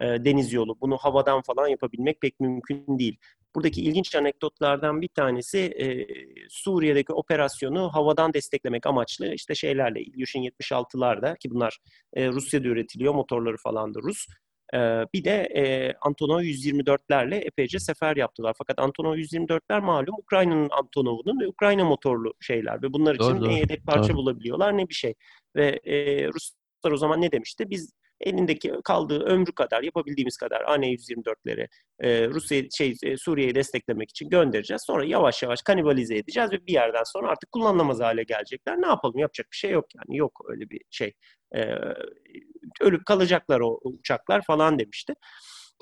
B: e, deniz yolu. Bunu havadan falan yapabilmek pek mümkün değil. Buradaki ilginç anekdotlardan bir tanesi e, Suriye'deki operasyonu havadan desteklemek amaçlı işte şeylerle Ilyushin 76'larda ki bunlar e, Rusya'da üretiliyor motorları falan da Rus. Bir de Antonov 124'lerle epeyce sefer yaptılar. Fakat Antonov 124'ler malum Ukrayna'nın Antonov'unun ve Ukrayna motorlu şeyler ve bunlar için doğru, ne yedek parça doğru. bulabiliyorlar ne bir şey. Ve Ruslar o zaman ne demişti? Biz elindeki kaldığı ömrü kadar yapabildiğimiz kadar AN-124'leri e, Rusya şey e, Suriye'yi desteklemek için göndereceğiz. Sonra yavaş yavaş kanibalize edeceğiz ve bir yerden sonra artık kullanılamaz hale gelecekler. Ne yapalım? Yapacak bir şey yok yani. Yok öyle bir şey. E, ölüp kalacaklar o uçaklar falan demişti.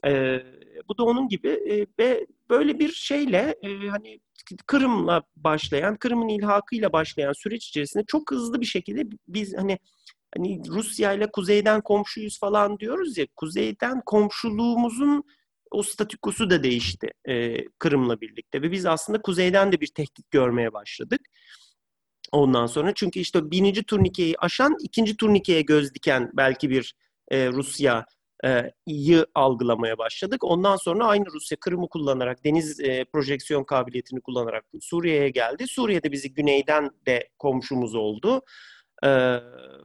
B: E, bu da onun gibi e, ve böyle bir şeyle e, hani Kırım'la başlayan, Kırım'ın ilhakıyla başlayan süreç içerisinde çok hızlı bir şekilde biz hani hani Rusya ile kuzeyden komşuyuz falan diyoruz ya kuzeyden komşuluğumuzun o statükosu da değişti e, Kırım'la birlikte ve biz aslında kuzeyden de bir tehdit görmeye başladık. Ondan sonra çünkü işte birinci turnikeyi aşan ikinci turnikeye göz diken belki bir e, Rusya iyi algılamaya başladık. Ondan sonra aynı Rusya Kırım'ı kullanarak, deniz e, projeksiyon kabiliyetini kullanarak Suriye'ye geldi. Suriye'de bizi güneyden de komşumuz oldu e,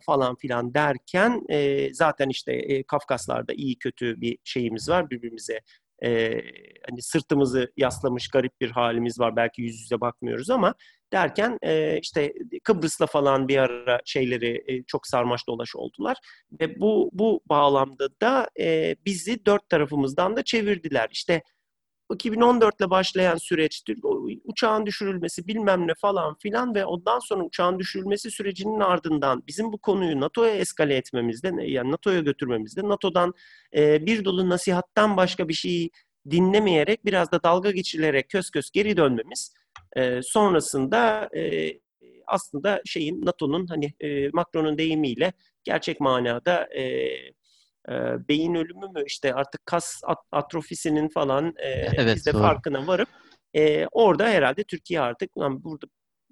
B: falan filan derken e, zaten işte e, Kafkaslar'da iyi kötü bir şeyimiz var birbirimize e, hani sırtımızı yaslamış garip bir halimiz var. Belki yüz yüze bakmıyoruz ama derken e, işte Kıbrıs'la falan bir ara şeyleri e, çok sarmaş dolaş oldular ve bu bu bağlamda da e, bizi dört tarafımızdan da çevirdiler. İşte 2014 ile başlayan süreçtir. Uçağın düşürülmesi bilmem ne falan filan ve ondan sonra uçağın düşürülmesi sürecinin ardından bizim bu konuyu NATO'ya eskale etmemizde, yani NATO'ya götürmemizde, NATO'dan e, bir dolu nasihattan başka bir şeyi dinlemeyerek biraz da dalga geçilerek kös kös geri dönmemiz e, sonrasında e, aslında şeyin NATO'nun hani e, Macron'un deyimiyle gerçek manada e, e, beyin ölümü mü işte artık kas at- atrofisinin falan e, evet, biz de doğru. farkına varıp e, orada herhalde Türkiye artık lan burada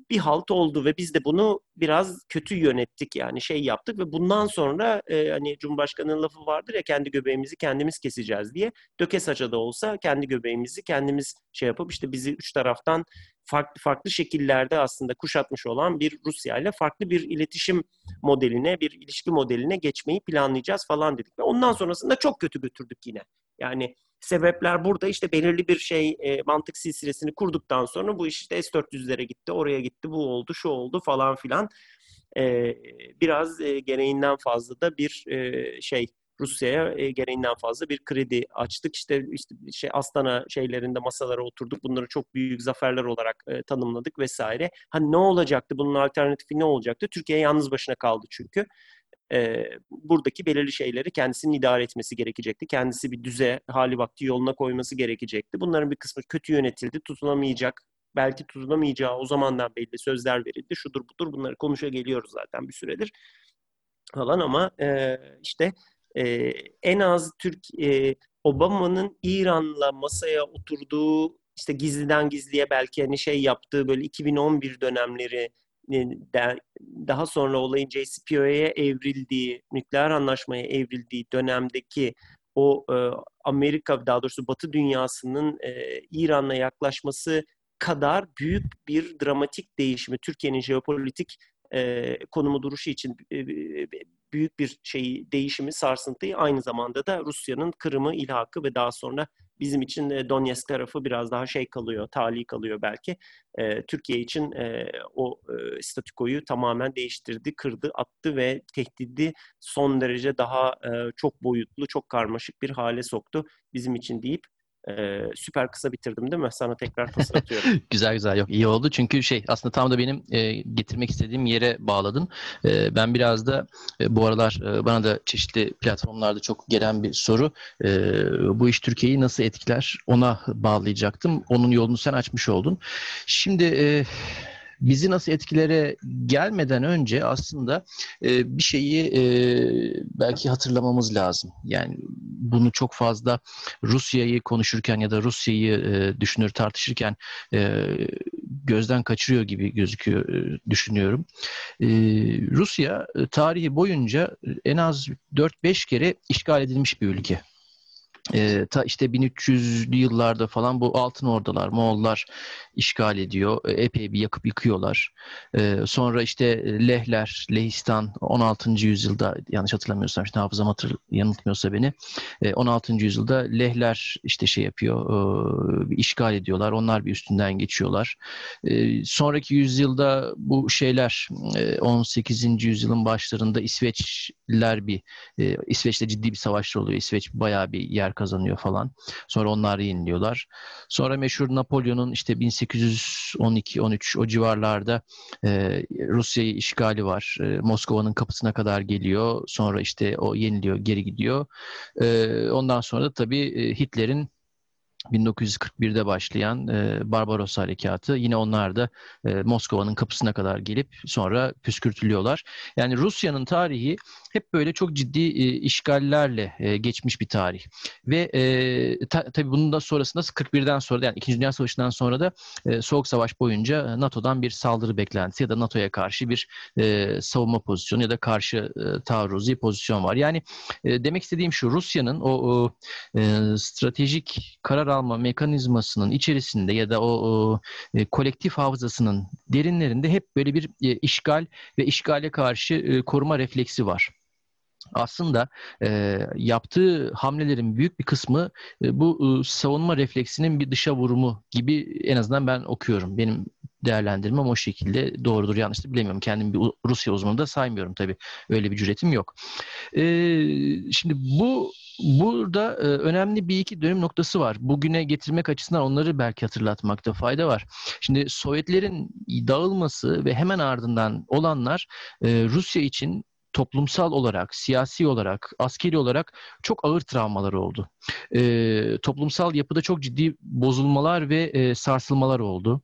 B: bir halt oldu ve biz de bunu biraz kötü yönettik yani şey yaptık ve bundan sonra e, hani Cumhurbaşkanı'nın lafı vardır ya kendi göbeğimizi kendimiz keseceğiz diye döke saça da olsa kendi göbeğimizi kendimiz şey yapıp işte bizi üç taraftan farklı farklı şekillerde aslında kuşatmış olan bir Rusya ile farklı bir iletişim modeline, bir ilişki modeline geçmeyi planlayacağız falan dedik. Ve ondan sonrasında çok kötü götürdük yine. Yani sebepler burada işte belirli bir şey e, mantık silsilesini kurduktan sonra bu iş işte S-400'lere gitti, oraya gitti, bu oldu, şu oldu falan filan. E, biraz e, gereğinden fazla da bir e, şey Rusya'ya e, gereğinden fazla bir kredi açtık. İşte, işte şey Astana şeylerinde masalara oturduk. Bunları çok büyük zaferler olarak e, tanımladık vesaire. Hani ne olacaktı? Bunun alternatifi ne olacaktı? Türkiye yalnız başına kaldı çünkü. E, buradaki belirli şeyleri kendisinin idare etmesi gerekecekti. Kendisi bir düze, hali vakti yoluna koyması gerekecekti. Bunların bir kısmı kötü yönetildi, tutunamayacak belki tutunamayacağı o zamandan belli sözler verildi. Şudur budur bunları konuşa geliyoruz zaten bir süredir falan ama e, işte e, en az Türk e, Obama'nın İran'la masaya oturduğu işte gizliden gizliye belki hani şey yaptığı böyle 2011 dönemleri daha sonra olayın JCPOA'ya evrildiği, nükleer anlaşmaya evrildiği dönemdeki o e, Amerika daha doğrusu Batı dünyasının e, İran'la yaklaşması kadar büyük bir dramatik değişimi Türkiye'nin jeopolitik e, konumu duruşu için e, büyük bir şeyi değişimi sarsıntıyı aynı zamanda da Rusya'nın Kırım'ı ilhakı ve daha sonra bizim için e, Donetsk tarafı biraz daha şey kalıyor, tali kalıyor belki. E, Türkiye için e, o e, statükoyu tamamen değiştirdi, kırdı, attı ve tehdidi son derece daha e, çok boyutlu, çok karmaşık bir hale soktu bizim için deyip ee, süper kısa bitirdim değil mi? Sana tekrar pas (laughs) atıyorum.
A: güzel güzel yok iyi oldu çünkü şey aslında tam da benim e, getirmek istediğim yere bağladın. E, ben biraz da e, bu aralar e, bana da çeşitli platformlarda çok gelen bir soru. E, bu iş Türkiye'yi nasıl etkiler? Ona bağlayacaktım. Onun yolunu sen açmış oldun. Şimdi e, bizi nasıl etkilere gelmeden önce aslında e, bir şeyi e, belki hatırlamamız lazım. Yani bunu çok fazla Rusya'yı konuşurken ya da Rusya'yı e, düşünür tartışırken e, gözden kaçırıyor gibi gözüküyor e, düşünüyorum. E, Rusya e, tarihi boyunca en az 4-5 kere işgal edilmiş bir ülke e, ta işte 1300'lü yıllarda falan bu altın ordalar, Moğollar işgal ediyor. E, epey bir yakıp yıkıyorlar. E, sonra işte Lehler, Lehistan 16. yüzyılda yanlış hatırlamıyorsam işte hafızam hatır, yanıltmıyorsa beni e, 16. yüzyılda Lehler işte şey yapıyor e, işgal ediyorlar. Onlar bir üstünden geçiyorlar. E, sonraki yüzyılda bu şeyler e, 18. yüzyılın başlarında İsveçliler bir e, İsveç'te ciddi bir savaşlar oluyor. İsveç bayağı bir yer kazanıyor falan. Sonra onları yeniliyorlar. Sonra meşhur Napolyon'un işte 1812-13 o civarlarda e, Rusya'yı işgali var. E, Moskova'nın kapısına kadar geliyor. Sonra işte o yeniliyor, geri gidiyor. E, ondan sonra da tabii e, Hitler'in 1941'de başlayan e, Barbaros Harekatı yine onlar da e, Moskova'nın kapısına kadar gelip sonra püskürtülüyorlar. Yani Rusya'nın tarihi hep böyle çok ciddi e, işgallerle e, geçmiş bir tarih. Ve e, ta, tabii bunun da sonrasında 41'den sonra yani 2. Dünya Savaşı'ndan sonra da e, Soğuk Savaş boyunca NATO'dan bir saldırı beklentisi ya da NATO'ya karşı bir e, savunma pozisyonu ya da karşı e, taarruzi pozisyon var. Yani e, demek istediğim şu Rusya'nın o, o e, stratejik karar alma mekanizmasının içerisinde ya da o, o e, kolektif hafızasının derinlerinde hep böyle bir e, işgal ve işgale karşı e, koruma refleksi var aslında e, yaptığı hamlelerin büyük bir kısmı e, bu e, savunma refleksinin bir dışa vurumu gibi en azından ben okuyorum. Benim değerlendirmem o şekilde doğrudur yanlıştır bilemiyorum. Kendim bir Rusya uzmanı da saymıyorum tabii. Öyle bir cüretim yok. E, şimdi bu Burada e, önemli bir iki dönüm noktası var. Bugüne getirmek açısından onları belki hatırlatmakta fayda var. Şimdi Sovyetlerin dağılması ve hemen ardından olanlar e, Rusya için toplumsal olarak, siyasi olarak, askeri olarak çok ağır travmalar oldu. E, toplumsal yapıda çok ciddi bozulmalar ve e, sarsılmalar oldu.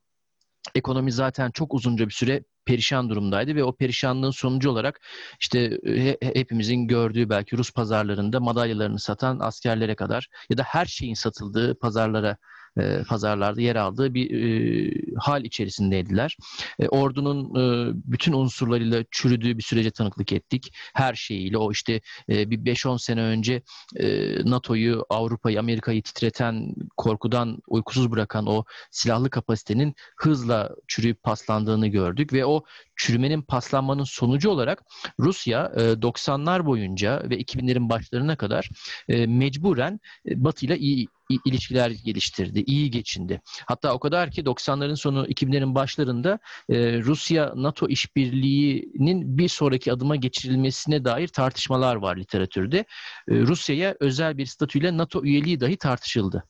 A: Ekonomi zaten çok uzunca bir süre perişan durumdaydı ve o perişanlığın sonucu olarak işte he, hepimizin gördüğü belki Rus pazarlarında madalyalarını satan askerlere kadar ya da her şeyin satıldığı pazarlara e, pazarlarda yer aldığı bir e, hal içerisindeydiler. E, ordunun e, bütün unsurlarıyla çürüdüğü bir sürece tanıklık ettik. Her şeyiyle o işte e, bir 5-10 sene önce e, NATO'yu, Avrupa'yı, Amerika'yı titreten, korkudan uykusuz bırakan o silahlı kapasitenin hızla çürüyüp paslandığını gördük ve o çürümenin paslanmanın sonucu olarak Rusya e, 90'lar boyunca ve 2000'lerin başlarına kadar e, mecburen e, Batı ile iyi ilişkiler geliştirdi, iyi geçindi. Hatta o kadar ki 90'ların sonu 2000'lerin başlarında e, Rusya-NATO işbirliğinin bir sonraki adıma geçirilmesine dair tartışmalar var literatürde. E, Rusya'ya özel bir statüyle NATO üyeliği dahi tartışıldı.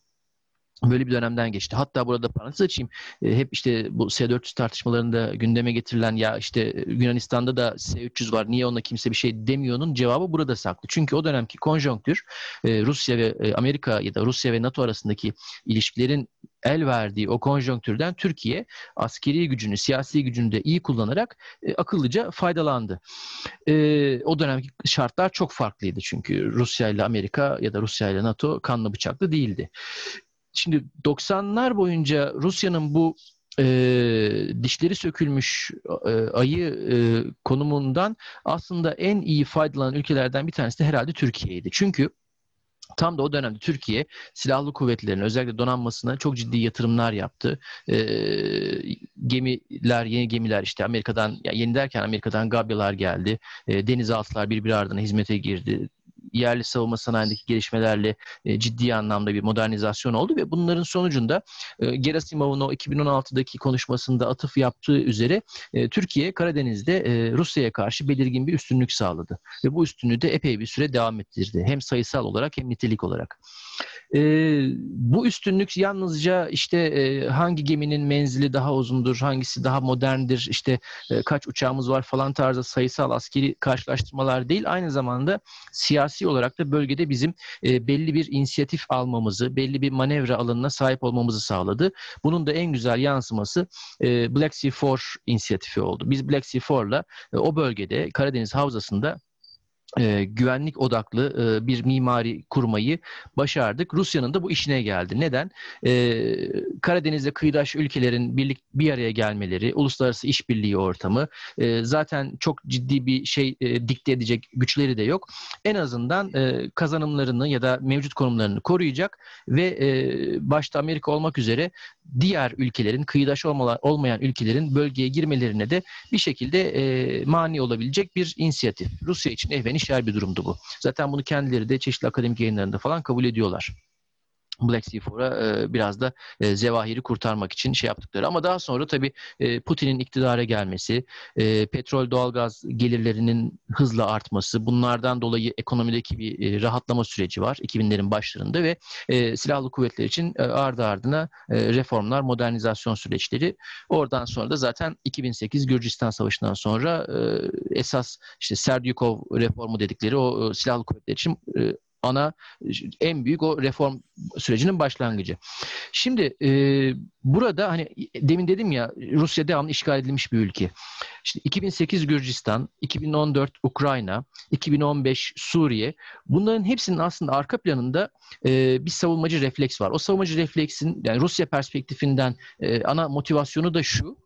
A: Böyle bir dönemden geçti. Hatta burada parantez açayım. E, hep işte bu S-400 tartışmalarında gündeme getirilen ya işte Yunanistan'da da S-300 var niye ona kimse bir şey demiyor'nun cevabı burada saklı. Çünkü o dönemki konjonktür e, Rusya ve e, Amerika ya da Rusya ve NATO arasındaki ilişkilerin el verdiği o konjonktürden Türkiye askeri gücünü, siyasi gücünü de iyi kullanarak e, akıllıca faydalandı. E, o dönemki şartlar çok farklıydı çünkü Rusya ile Amerika ya da Rusya ile NATO kanlı bıçaklı değildi. Şimdi 90'lar boyunca Rusya'nın bu e, dişleri sökülmüş e, ayı e, konumundan aslında en iyi faydalanan ülkelerden bir tanesi de herhalde Türkiye'ydi. Çünkü Tam da o dönemde Türkiye silahlı kuvvetlerine özellikle donanmasına çok ciddi yatırımlar yaptı. E, gemiler, yeni gemiler işte Amerika'dan, yani yeni derken Amerika'dan Gabyalar geldi. E, denizaltılar birbiri ardına hizmete girdi yerli savunma sanayindeki gelişmelerle e, ciddi anlamda bir modernizasyon oldu ve bunların sonucunda e, Gerasimov'un o 2016'daki konuşmasında atıf yaptığı üzere e, Türkiye Karadeniz'de e, Rusya'ya karşı belirgin bir üstünlük sağladı. Ve bu üstünlüğü de epey bir süre devam ettirdi. Hem sayısal olarak hem nitelik olarak. E, bu üstünlük yalnızca işte e, hangi geminin menzili daha uzundur, hangisi daha moderndir, işte e, kaç uçağımız var falan tarzı sayısal askeri karşılaştırmalar değil. Aynı zamanda siyasi olarak da bölgede bizim e, belli bir inisiyatif almamızı, belli bir manevra alanına sahip olmamızı sağladı. Bunun da en güzel yansıması e, Black Sea Four inisiyatifi oldu. Biz Black Sea Four'la e, o bölgede Karadeniz Havzası'nda e, güvenlik odaklı e, bir mimari kurmayı başardık. Rusya'nın da bu işine geldi. Neden? E, Karadeniz'de kıyıdaş ülkelerin birlik bir araya gelmeleri, uluslararası işbirliği ortamı e, zaten çok ciddi bir şey e, dikte edecek güçleri de yok. En azından e, kazanımlarını ya da mevcut konumlarını koruyacak ve e, başta Amerika olmak üzere diğer ülkelerin, kıyıdaş olmayan ülkelerin bölgeye girmelerine de bir şekilde e, mani olabilecek bir inisiyatif. Rusya için ehven işler bir durumdu bu. Zaten bunu kendileri de çeşitli akademik yayınlarında falan kabul ediyorlar. Black Sea Four'a e, biraz da e, zevahiri kurtarmak için şey yaptıkları. Ama daha sonra tabii e, Putin'in iktidara gelmesi, e, petrol doğalgaz gelirlerinin hızla artması, bunlardan dolayı ekonomideki bir e, rahatlama süreci var 2000'lerin başlarında ve e, silahlı kuvvetler için e, ardı ardına e, reformlar, modernizasyon süreçleri. Oradan sonra da zaten 2008 Gürcistan Savaşı'ndan sonra e, esas işte Serdyukov reformu dedikleri o e, silahlı kuvvetler için e, ana en büyük o reform sürecinin başlangıcı. Şimdi e, burada hani demin dedim ya Rusya devamlı işgal edilmiş bir ülke. İşte 2008 Gürcistan, 2014 Ukrayna, 2015 Suriye bunların hepsinin aslında arka planında e, bir savunmacı refleks var. O savunmacı refleksin yani Rusya perspektifinden e, ana motivasyonu da şu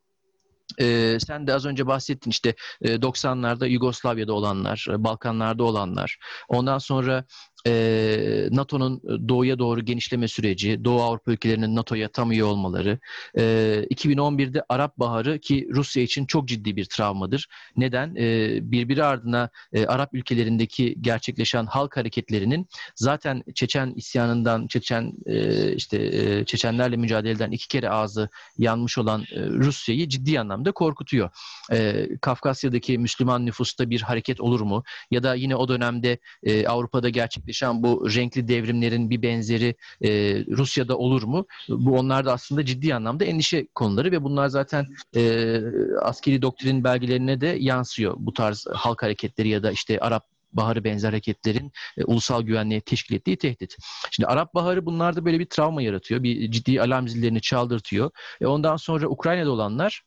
A: ee, sen de az önce bahsettin işte e, 90'larda Yugoslavya'da olanlar, Balkanlarda olanlar. Ondan sonra e, NATO'nun doğuya doğru genişleme süreci, Doğu Avrupa ülkelerinin NATO'ya tam üye olmaları, e, 2011'de Arap Baharı ki Rusya için çok ciddi bir travmadır. Neden? E, birbiri ardına e, Arap ülkelerindeki gerçekleşen halk hareketlerinin zaten Çeçen isyanından, Çeçen e, işte e, Çeçenlerle mücadeleden iki kere ağzı yanmış olan e, Rusya'yı ciddi anlamda korkutuyor. E, Kafkasya'daki Müslüman nüfusta bir hareket olur mu? Ya da yine o dönemde e, Avrupa'da gerçekleşen gerçekleşen bu renkli devrimlerin bir benzeri e, Rusya'da olur mu? Bu onlar da aslında ciddi anlamda endişe konuları ve bunlar zaten e, askeri doktrin belgelerine de yansıyor. Bu tarz halk hareketleri ya da işte Arap Baharı benzer hareketlerin e, ulusal güvenliğe teşkil ettiği tehdit. Şimdi Arap Baharı bunlarda böyle bir travma yaratıyor. Bir ciddi alarm zillerini çaldırtıyor. E ondan sonra Ukrayna'da olanlar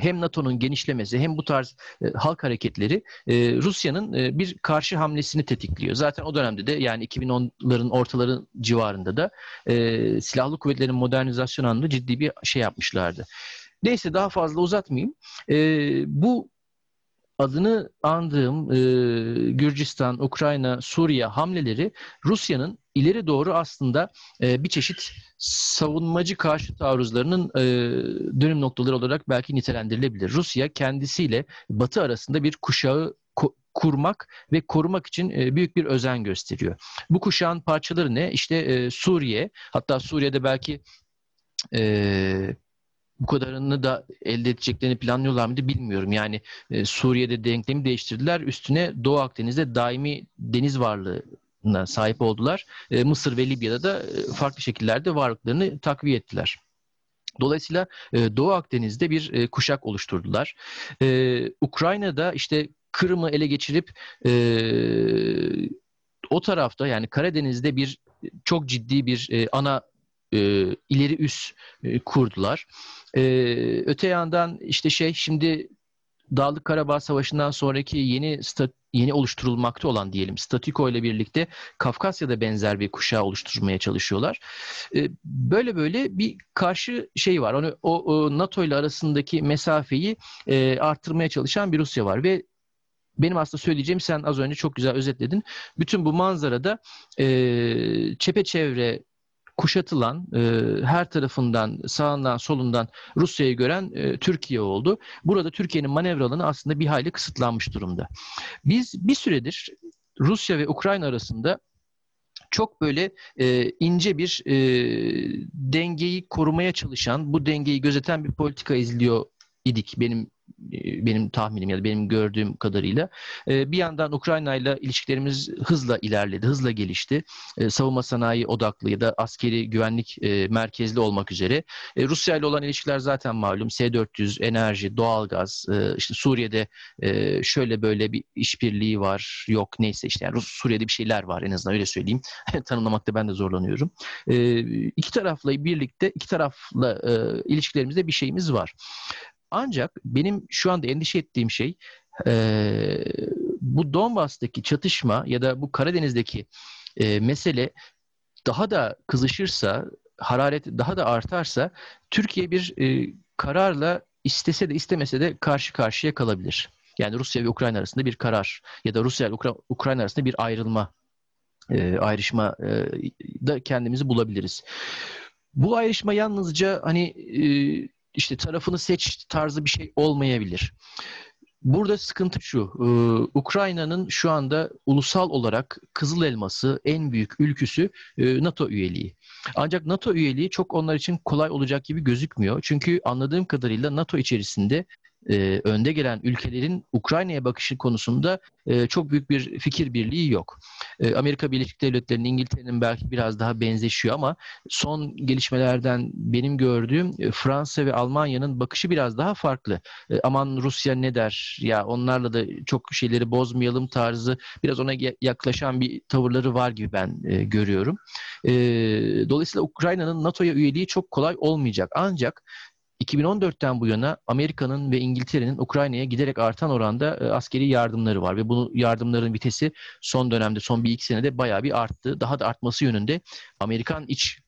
A: hem NATO'nun genişlemesi hem bu tarz e, halk hareketleri e, Rusya'nın bir karşı hamlesini tetikliyor. Zaten o dönemde de yani 2010'ların ortaları civarında da silahlı kuvvetlerin modernizasyon anında ciddi bir şey yapmışlardı. Neyse daha fazla uzatmayayım. bu adını andığım e, Gürcistan, Ukrayna, Suriye hamleleri Rusya'nın ileri doğru aslında e, bir çeşit savunmacı karşı taarruzlarının e, dönüm noktaları olarak belki nitelendirilebilir. Rusya kendisiyle Batı arasında bir kuşağı kurmak ve korumak için e, büyük bir özen gösteriyor. Bu kuşağın parçaları ne? İşte e, Suriye, hatta Suriye'de belki e, bu kadarını da elde edeceklerini planlıyorlar mıydı bilmiyorum. Yani e, Suriye'de denklemi değiştirdiler. Üstüne Doğu Akdeniz'de daimi deniz varlığına sahip oldular. E, Mısır ve Libya'da da e, farklı şekillerde varlıklarını takviye ettiler. Dolayısıyla e, Doğu Akdeniz'de bir e, kuşak oluşturdular. E, Ukrayna'da işte Kırım'ı ele geçirip e, o tarafta yani Karadeniz'de bir çok ciddi bir e, ana e, ileri üs e, kurdular. E, öte yandan işte şey şimdi Dağlık Karabağ Savaşı'ndan sonraki yeni stat, yeni oluşturulmakta olan diyelim statiko ile birlikte Kafkasya'da benzer bir kuşağı oluşturmaya çalışıyorlar. E, böyle böyle bir karşı şey var. Onu o, o NATO ile arasındaki mesafeyi e, arttırmaya çalışan bir Rusya var ve benim aslında söyleyeceğim sen az önce çok güzel özetledin. Bütün bu manzarada e, çepeçevre kuşatılan, e, her tarafından, sağından, solundan Rusya'yı gören e, Türkiye oldu. Burada Türkiye'nin manevra alanı aslında bir hayli kısıtlanmış durumda. Biz bir süredir Rusya ve Ukrayna arasında çok böyle e, ince bir e, dengeyi korumaya çalışan, bu dengeyi gözeten bir politika izliyor idik benim benim tahminim ya da benim gördüğüm kadarıyla. E, bir yandan Ukrayna ile ilişkilerimiz hızla ilerledi, hızla gelişti. E, savunma sanayi odaklı ya da askeri güvenlik merkezli olmak üzere. Rusya ile olan ilişkiler zaten malum. S-400, enerji, doğalgaz, işte Suriye'de şöyle böyle bir işbirliği var, yok neyse işte yani Suriye'de bir şeyler var en azından öyle söyleyeyim. (laughs) Tanımlamakta ben de zorlanıyorum. İki tarafla birlikte, iki tarafla ilişkilerimizde bir şeyimiz var. Ancak benim şu anda endişe ettiğim şey e, bu Donbas'taki çatışma ya da bu Karadeniz'deki e, mesele daha da kızışırsa, hararet daha da artarsa Türkiye bir e, kararla istese de istemese de karşı karşıya kalabilir. Yani Rusya ve Ukrayna arasında bir karar ya da Rusya ile Ukra- Ukrayna arasında bir ayrılma, e, ayrışma e, da kendimizi bulabiliriz. Bu ayrışma yalnızca hani e, işte tarafını seç tarzı bir şey olmayabilir. Burada sıkıntı şu, e, Ukrayna'nın şu anda ulusal olarak Kızıl Elması en büyük ülküsü e, NATO üyeliği. Ancak NATO üyeliği çok onlar için kolay olacak gibi gözükmüyor. Çünkü anladığım kadarıyla NATO içerisinde e, önde gelen ülkelerin Ukrayna'ya bakışı konusunda e, çok büyük bir fikir birliği yok. E, Amerika Birleşik Devletleri'nin, İngiltere'nin belki biraz daha benzeşiyor ama son gelişmelerden benim gördüğüm e, Fransa ve Almanya'nın bakışı biraz daha farklı. E, aman Rusya ne der ya onlarla da çok şeyleri bozmayalım tarzı biraz ona yaklaşan bir tavırları var gibi ben e, görüyorum. E, dolayısıyla Ukrayna'nın NATO'ya üyeliği çok kolay olmayacak. Ancak 2014'ten bu yana Amerika'nın ve İngiltere'nin Ukrayna'ya giderek artan oranda e, askeri yardımları var ve bu yardımların vitesi son dönemde son bir iki senede bayağı bir arttı. Daha da artması yönünde Amerikan iç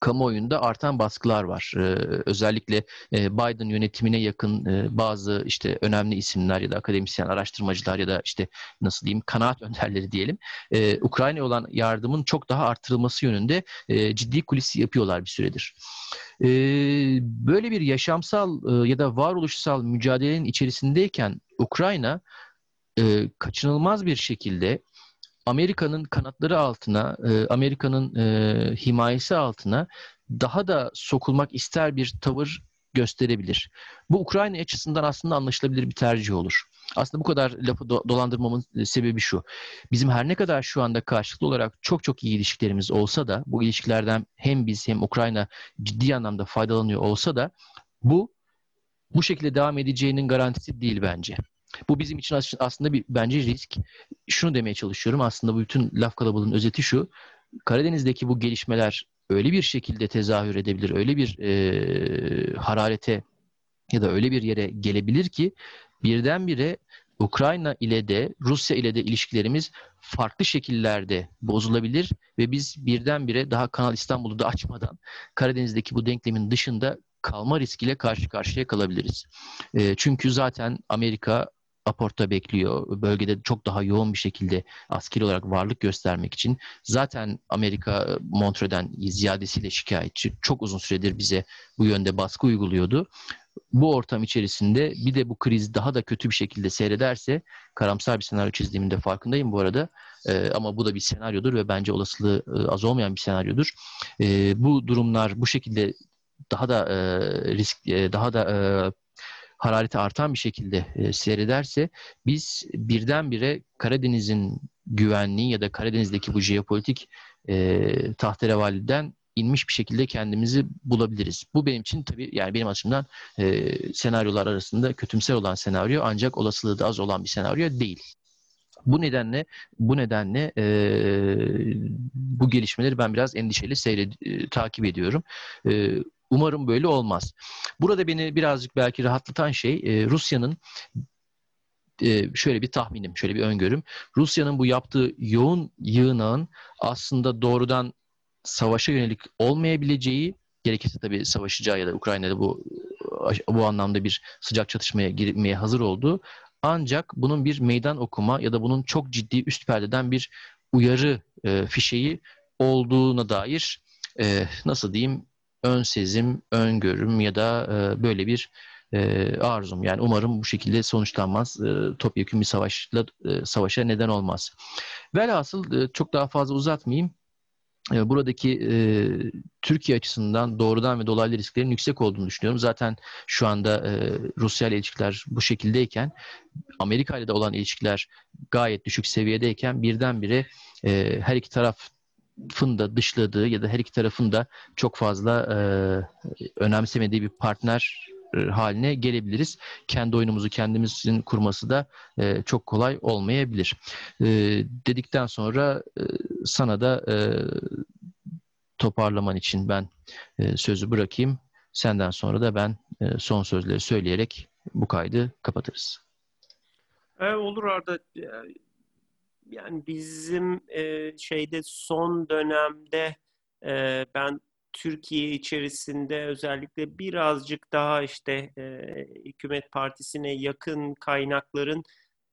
A: kamuoyunda artan baskılar var. Ee, özellikle e, Biden yönetimine yakın e, bazı işte önemli isimler ya da akademisyen, araştırmacılar ya da işte nasıl diyeyim kanaat (laughs) önderleri diyelim. E, Ukrayna'ya olan yardımın çok daha artırılması yönünde e, ciddi kulis yapıyorlar bir süredir. E, böyle bir yaşamsal e, ya da varoluşsal mücadelenin içerisindeyken Ukrayna e, kaçınılmaz bir şekilde Amerika'nın kanatları altına, e, Amerika'nın e, himayesi altına daha da sokulmak ister bir tavır gösterebilir. Bu Ukrayna açısından aslında anlaşılabilir bir tercih olur. Aslında bu kadar lafı do- dolandırmamın e, sebebi şu. Bizim her ne kadar şu anda karşılıklı olarak çok çok iyi ilişkilerimiz olsa da bu ilişkilerden hem biz hem Ukrayna ciddi anlamda faydalanıyor olsa da bu bu şekilde devam edeceğinin garantisi değil bence. Bu bizim için aslında bir bence risk. Şunu demeye çalışıyorum aslında bu bütün laf kalabalığının özeti şu. Karadeniz'deki bu gelişmeler öyle bir şekilde tezahür edebilir, öyle bir e, hararete ya da öyle bir yere gelebilir ki birdenbire Ukrayna ile de Rusya ile de ilişkilerimiz farklı şekillerde bozulabilir ve biz birdenbire daha Kanal İstanbul'u da açmadan Karadeniz'deki bu denklemin dışında kalma riskiyle karşı karşıya kalabiliriz. E, çünkü zaten Amerika aporta bekliyor. Bölgede çok daha yoğun bir şekilde askeri olarak varlık göstermek için. Zaten Amerika Montre'den ziyadesiyle şikayetçi. Çok uzun süredir bize bu yönde baskı uyguluyordu. Bu ortam içerisinde bir de bu kriz daha da kötü bir şekilde seyrederse karamsar bir senaryo çizdiğimin de farkındayım bu arada. Ee, ama bu da bir senaryodur ve bence olasılığı e, az olmayan bir senaryodur. Ee, bu durumlar bu şekilde daha da e, risk e, daha da e, harareti artan bir şekilde e, seyrederse biz birdenbire Karadeniz'in güvenliği ya da Karadeniz'deki bu jeopolitik e, tahterevaliden inmiş bir şekilde kendimizi bulabiliriz. Bu benim için tabii yani benim açımdan e, senaryolar arasında kötümser olan senaryo ancak olasılığı da az olan bir senaryo değil. Bu nedenle bu nedenle e, bu gelişmeleri ben biraz endişeli seyred, e, takip ediyorum. E, Umarım böyle olmaz. Burada beni birazcık belki rahatlatan şey e, Rusya'nın e, şöyle bir tahminim, şöyle bir öngörüm. Rusya'nın bu yaptığı yoğun yığınağın aslında doğrudan savaşa yönelik olmayabileceği, gerekirse tabii savaşacağı ya da Ukrayna'da bu bu anlamda bir sıcak çatışmaya girmeye hazır olduğu Ancak bunun bir meydan okuma ya da bunun çok ciddi üst perdeden bir uyarı e, fişeği olduğuna dair e, nasıl diyeyim ön sezim, öngörüm ya da e, böyle bir e, arzum. Yani umarım bu şekilde sonuçlanmaz. E, topyekun bir savaşla e, savaşa neden olmaz. Velhasıl e, çok daha fazla uzatmayayım. E, buradaki e, Türkiye açısından doğrudan ve dolaylı risklerin yüksek olduğunu düşünüyorum. Zaten şu anda e, Rusya ile ilişkiler bu şekildeyken Amerika ile de olan ilişkiler gayet düşük seviyedeyken birdenbire e, her iki tarafın da dışladığı ya da her iki tarafın da çok fazla e, önemsemediği bir partner e, haline gelebiliriz. Kendi oyunumuzu kendimizin kurması da e, çok kolay olmayabilir. E, dedikten sonra e, sana da e, toparlaman için ben e, sözü bırakayım. Senden sonra da ben e, son sözleri söyleyerek bu kaydı kapatırız.
B: E, olur Arda. Yani bizim e, şeyde son dönemde e, ben Türkiye içerisinde özellikle birazcık daha işte e, hükümet partisine yakın kaynakların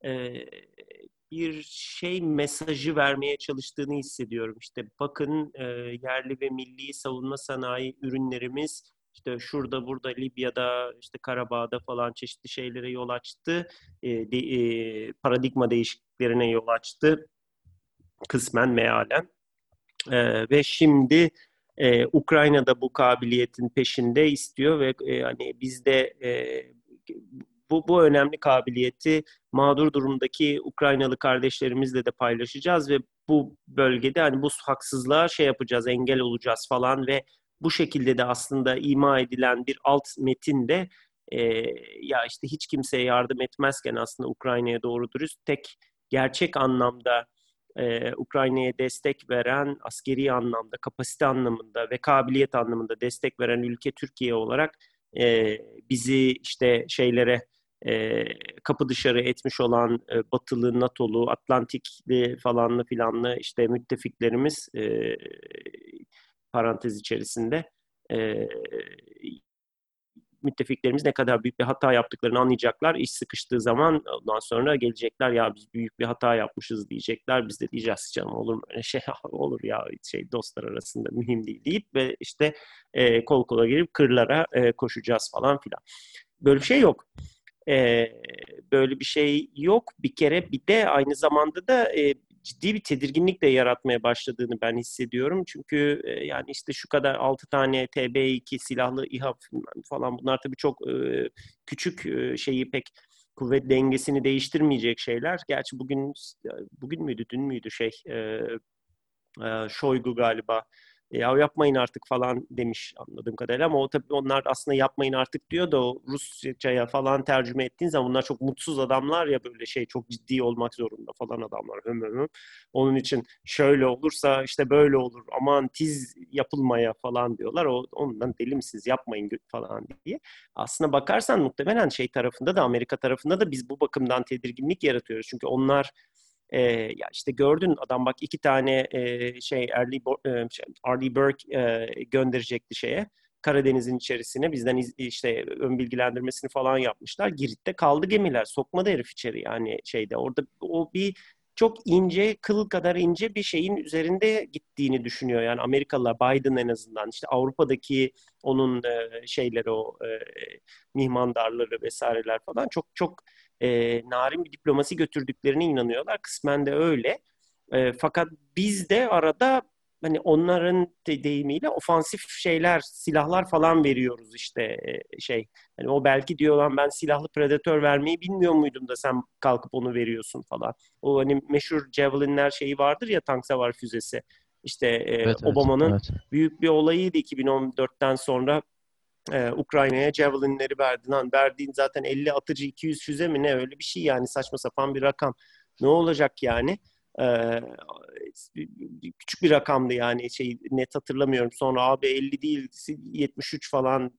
B: e, bir şey mesajı vermeye çalıştığını hissediyorum. İşte bakın e, yerli ve milli savunma sanayi ürünlerimiz işte şurada burada Libya'da işte Karabağ'da falan çeşitli şeylere yol açtı. E, de, e, paradigma değişikliklerine yol açtı. Kısmen mealen. E, ve şimdi ee, Ukrayna'da bu kabiliyetin peşinde istiyor ve e, hani bizde e, bu, bu önemli kabiliyeti mağdur durumdaki Ukraynalı kardeşlerimizle de paylaşacağız ve bu bölgede hani bu haksızlığa şey yapacağız, engel olacağız falan ve bu şekilde de aslında ima edilen bir alt metin de e, ya işte hiç kimseye yardım etmezken aslında Ukrayna'ya doğru dürüst tek gerçek anlamda e, Ukrayna'ya destek veren askeri anlamda, kapasite anlamında ve kabiliyet anlamında destek veren ülke Türkiye olarak e, bizi işte şeylere e, kapı dışarı etmiş olan e, batılı, NATO'lu, Atlantikli falanlı filanlı işte müttefiklerimiz e, parantez içerisinde e, müttefiklerimiz ne kadar büyük bir hata yaptıklarını anlayacaklar. İş sıkıştığı zaman ondan sonra gelecekler ya biz büyük bir hata yapmışız diyecekler. Biz de diyeceğiz canım olur mu şey (laughs) olur ya şey dostlar arasında mühim değil deyip ve işte e, kol kola girip kırlara e, koşacağız falan filan. Böyle bir şey yok. E, böyle bir şey yok. Bir kere bir de aynı zamanda da e, ciddi bir tedirginlik de yaratmaya başladığını ben hissediyorum. Çünkü e, yani işte şu kadar 6 tane TB2 silahlı İHA falan bunlar tabii çok e, küçük e, şeyi pek kuvvet dengesini değiştirmeyecek şeyler. Gerçi bugün bugün müydü dün müydü şey e, e, Şoygu galiba ya yapmayın artık falan demiş anladığım kadarıyla ama o tabii onlar aslında yapmayın artık diyor da o Rusça'ya falan tercüme ettiğin zaman bunlar çok mutsuz adamlar ya böyle şey çok ciddi olmak zorunda falan adamlar höm. Onun için şöyle olursa işte böyle olur aman tiz yapılmaya falan diyorlar. O ondan deli misiniz yapmayın falan diye. Aslında bakarsan muhtemelen şey tarafında da Amerika tarafında da biz bu bakımdan tedirginlik yaratıyoruz. Çünkü onlar e, ya işte gördün adam bak iki tane e, şey Early, e, Arlie Burke e, gönderecekti şeye. Karadeniz'in içerisine bizden iz, işte ön bilgilendirmesini falan yapmışlar. Girit'te kaldı gemiler. Sokmadı herif içeri yani şeyde. Orada o bir çok ince, kıl kadar ince bir şeyin üzerinde gittiğini düşünüyor. Yani Amerikalılar, Biden en azından işte Avrupa'daki onun şeyleri o mihmandarları vesaireler falan çok çok e, narin bir diplomasi götürdüklerine inanıyorlar. Kısmen de öyle. E, fakat biz de arada hani onların de deyimiyle ofansif şeyler, silahlar falan veriyoruz işte e, şey. Hani o belki diyorlar ben silahlı predatör vermeyi bilmiyor muydum da sen kalkıp onu veriyorsun falan. O hani meşhur Javelin'ler şeyi vardır ya tank savar füzesi. İşte e, evet, Obama'nın evet, evet. büyük bir olayıydı 2014'ten sonra e, Ukrayna'ya Javelin'leri verdin. Lan verdiğin zaten 50 atıcı 200 füze mi ne öyle bir şey yani saçma sapan bir rakam. Ne olacak yani? Ee, küçük bir rakamdı yani şey net hatırlamıyorum. Sonra abi 50 değil 73 falan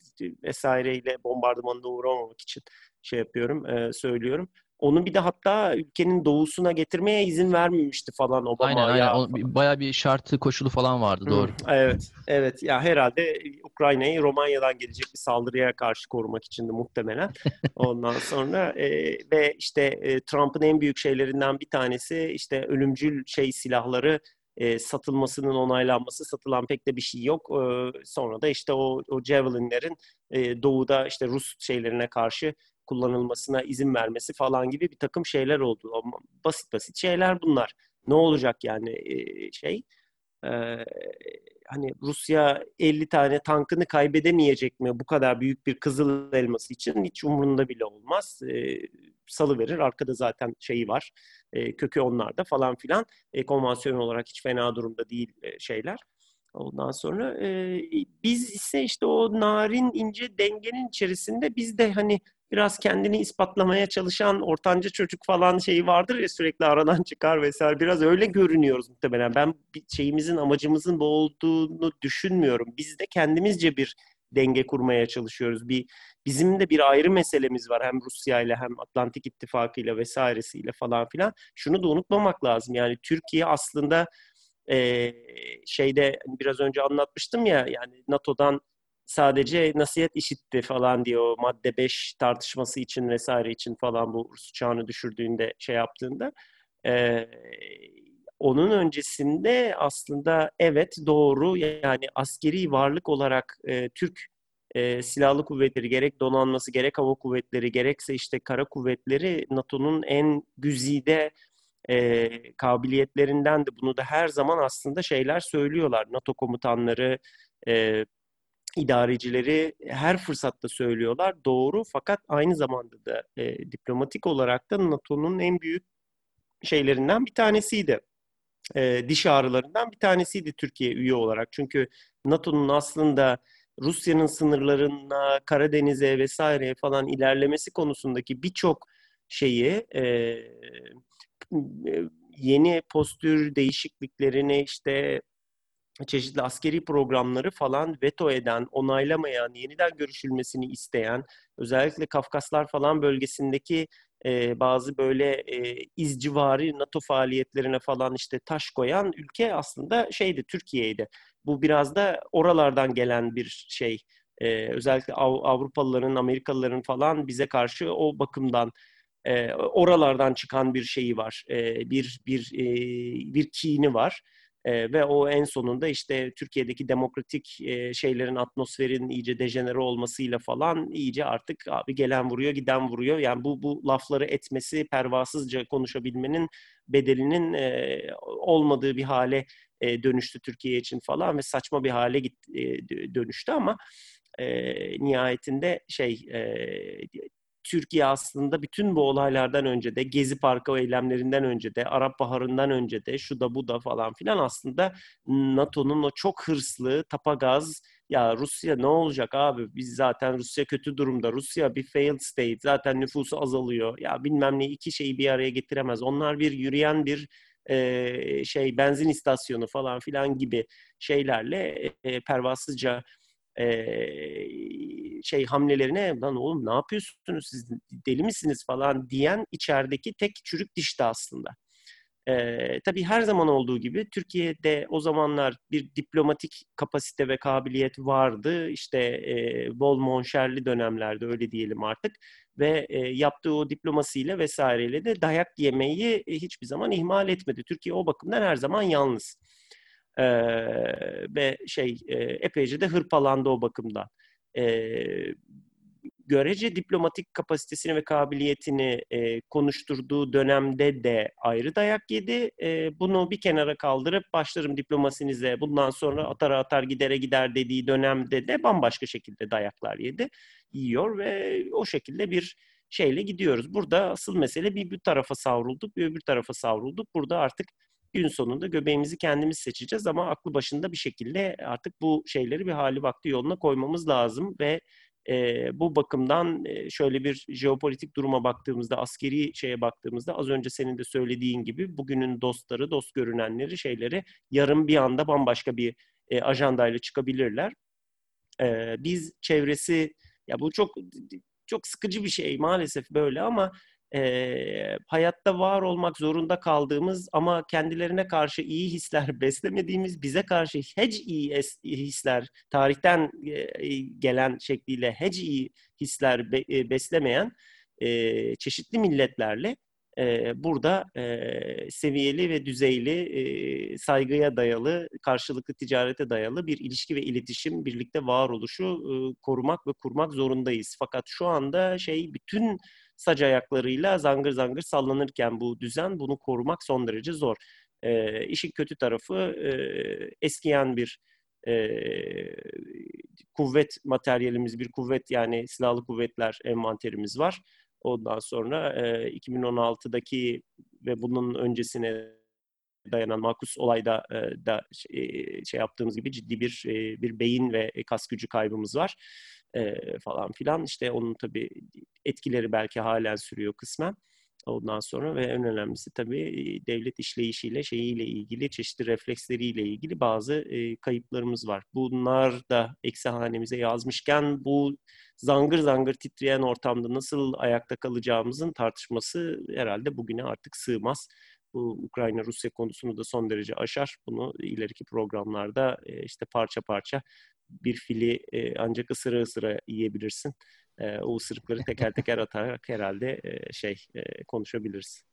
B: vesaireyle bombardımanına uğramamak için şey yapıyorum, e, söylüyorum. Onu bir de hatta ülkenin doğusuna getirmeye izin vermemişti falan Obama.
A: Aynen aynen. O, bayağı bir şartı koşulu falan vardı doğru.
B: Hı, evet, evet. Ya herhalde Ukrayna'yı Romanya'dan gelecek bir saldırıya karşı korumak içindi muhtemelen. (laughs) Ondan sonra e, ve işte e, Trump'ın en büyük şeylerinden bir tanesi işte ölümcül şey silahları e, satılmasının onaylanması. Satılan pek de bir şey yok. E, sonra da işte o, o Javelin'lerin e, doğuda işte Rus şeylerine karşı kullanılmasına izin vermesi falan gibi bir takım şeyler oldu. Ama basit basit şeyler bunlar. Ne olacak yani e, şey? E, hani Rusya 50 tane tankını kaybedemeyecek mi bu kadar büyük bir kızıl elması için hiç umurunda bile olmaz. E, salı verir. Arkada zaten şeyi var. E, kökü onlarda falan filan. E, konvansiyon olarak hiç fena durumda değil e, şeyler. Ondan sonra e, biz ise işte o narin ince dengenin içerisinde biz de hani biraz kendini ispatlamaya çalışan ortanca çocuk falan şeyi vardır ya sürekli aradan (laughs) çıkar vesaire. Biraz öyle görünüyoruz muhtemelen. Ben şeyimizin amacımızın bu olduğunu düşünmüyorum. Biz de kendimizce bir denge kurmaya çalışıyoruz. Bir bizim de bir ayrı meselemiz var hem Rusya ile hem Atlantik İttifakı ile vesairesiyle falan filan. Şunu da unutmamak lazım. Yani Türkiye aslında e, şeyde hani biraz önce anlatmıştım ya yani NATO'dan sadece nasihat işitti falan diye o madde 5 tartışması için vesaire için falan bu Rus uçağını düşürdüğünde şey yaptığında e, onun öncesinde aslında evet doğru yani askeri varlık olarak e, Türk e, silahlı kuvvetleri gerek donanması gerek hava kuvvetleri gerekse işte kara kuvvetleri NATO'nun en güzide e, kabiliyetlerinden de bunu da her zaman aslında şeyler söylüyorlar. NATO komutanları, e, idarecileri her fırsatta söylüyorlar. Doğru fakat aynı zamanda da e, diplomatik olarak da NATO'nun en büyük şeylerinden bir tanesiydi. E, diş ağrılarından bir tanesiydi Türkiye üye olarak. Çünkü NATO'nun aslında Rusya'nın sınırlarına, Karadeniz'e vesaire falan ilerlemesi konusundaki birçok şeyi e, yeni postür değişikliklerini işte çeşitli askeri programları falan veto eden, onaylamayan, yeniden görüşülmesini isteyen, özellikle Kafkaslar falan bölgesindeki e, bazı böyle e, izcivari NATO faaliyetlerine falan işte taş koyan ülke aslında şeydi, Türkiye'ydi. Bu biraz da oralardan gelen bir şey. E, özellikle Av- Avrupalıların, Amerikalıların falan bize karşı o bakımdan e, oralardan çıkan bir şeyi var. E, bir bir e, bir kini var. E, ve o en sonunda işte Türkiye'deki demokratik e, şeylerin atmosferin iyice dejenere olmasıyla falan iyice artık abi gelen vuruyor giden vuruyor. Yani bu bu lafları etmesi pervasızca konuşabilmenin bedelinin e, olmadığı bir hale e, dönüştü Türkiye için falan ve saçma bir hale git, e, dönüştü ama e, nihayetinde şey e, Türkiye aslında bütün bu olaylardan önce de Gezi Parkı eylemlerinden önce de Arap Baharı'ndan önce de şu da bu da falan filan aslında NATO'nun o çok hırslı tapagaz ya Rusya ne olacak abi? Biz zaten Rusya kötü durumda Rusya bir failed state zaten nüfusu azalıyor. Ya bilmem ne iki şeyi bir araya getiremez. Onlar bir yürüyen bir şey benzin istasyonu falan filan gibi şeylerle e, pervasızca e, şey hamlelerine lan oğlum ne yapıyorsunuz siz deli misiniz falan diyen içerideki tek çürük dişti aslında. Ee, tabii her zaman olduğu gibi Türkiye'de o zamanlar bir diplomatik kapasite ve kabiliyet vardı. İşte e, bol monşerli dönemlerde öyle diyelim artık. Ve e, yaptığı o diplomasiyle vesaireyle de dayak yemeyi e, hiçbir zaman ihmal etmedi. Türkiye o bakımdan her zaman yalnız. Ee, ve şey e, epeyce de hırpalandı o bakımdan. Ee, görece diplomatik kapasitesini ve kabiliyetini e, konuşturduğu dönemde de ayrı dayak yedi. E, bunu bir kenara kaldırıp başlarım diplomasinize bundan sonra atar atar gidere gider dediği dönemde de bambaşka şekilde dayaklar yedi. Yiyor ve o şekilde bir şeyle gidiyoruz. Burada asıl mesele bir bir tarafa savrulduk, bir öbür tarafa savrulduk. Burada artık gün sonunda göbeğimizi kendimiz seçeceğiz ama aklı başında bir şekilde artık bu şeyleri bir hali vakti yoluna koymamız lazım ve e, bu bakımdan e, şöyle bir jeopolitik duruma baktığımızda, askeri şeye baktığımızda az önce senin de söylediğin gibi bugünün dostları, dost görünenleri, şeyleri yarın bir anda bambaşka bir e, ajandayla çıkabilirler. E, biz çevresi, ya bu çok çok sıkıcı bir şey maalesef böyle ama e, hayatta var olmak zorunda kaldığımız ama kendilerine karşı iyi hisler (laughs) beslemediğimiz, bize karşı hiç iyi hisler, tarihten gelen şekliyle hiç iyi hisler be, beslemeyen e, çeşitli milletlerle e, burada e, seviyeli ve düzeyli, e, saygıya dayalı, karşılıklı ticarete dayalı bir ilişki ve iletişim, birlikte varoluşu e, korumak ve kurmak zorundayız. Fakat şu anda şey bütün sac ayaklarıyla zangır zangır sallanırken bu düzen bunu korumak son derece zor. E, işin kötü tarafı e, eskiyen bir e, kuvvet materyalimiz, bir kuvvet yani silahlı kuvvetler envanterimiz var. Ondan sonra e, 2016'daki ve bunun öncesine dayanan makus olayda e, da şey, şey yaptığımız gibi ciddi bir e, bir beyin ve kas gücü kaybımız var e, falan filan. İşte onun tabii etkileri belki halen sürüyor kısmen. Ondan sonra ve en önemlisi tabii devlet işleyişiyle, şeyiyle ilgili, çeşitli refleksleriyle ilgili bazı e, kayıplarımız var. Bunlar da eksi hanemize yazmışken bu zangır zangır titreyen ortamda nasıl ayakta kalacağımızın tartışması herhalde bugüne artık sığmaz. Bu Ukrayna-Rusya konusunu da son derece aşar. Bunu ileriki programlarda e, işte parça parça bir fili e, ancak ısıra ısıra yiyebilirsin e, o ısırıkları teker (laughs) teker atarak herhalde e, şey e, konuşabiliriz.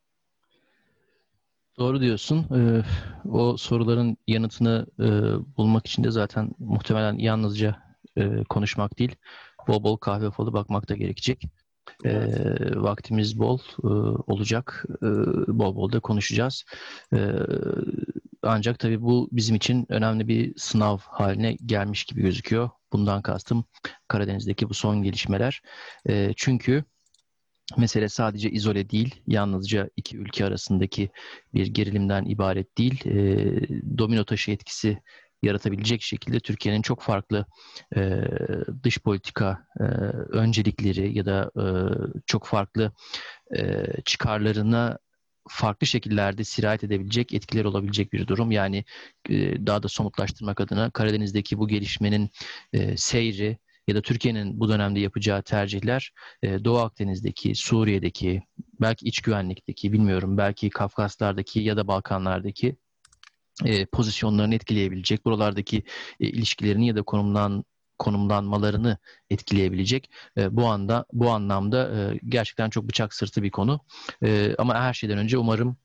A: Doğru diyorsun. Ee, o soruların yanıtını e, bulmak için de zaten muhtemelen yalnızca e, konuşmak değil, bol bol kahve falı bakmak da gerekecek. E, vaktimiz bol e, olacak. E, bol bol da konuşacağız. E, ancak tabii bu bizim için önemli bir sınav haline gelmiş gibi gözüküyor. Bundan kastım Karadeniz'deki bu son gelişmeler. E, çünkü mesele sadece izole değil, yalnızca iki ülke arasındaki bir gerilimden ibaret değil. E, domino taşı etkisi yaratabilecek şekilde Türkiye'nin çok farklı e, dış politika e, öncelikleri ya da e, çok farklı e, çıkarlarına farklı şekillerde sirayet edebilecek, etkiler olabilecek bir durum. Yani e, daha da somutlaştırmak adına Karadeniz'deki bu gelişmenin e, seyri ya da Türkiye'nin bu dönemde yapacağı tercihler e, Doğu Akdeniz'deki, Suriye'deki, belki iç güvenlikteki, bilmiyorum belki Kafkaslardaki ya da Balkanlardaki e, pozisyonlarını etkileyebilecek, buralardaki e, ilişkilerini ya da konumdan konumlanmalarını etkileyebilecek. E, bu anda bu anlamda e, gerçekten çok bıçak sırtı bir konu. E, ama her şeyden önce umarım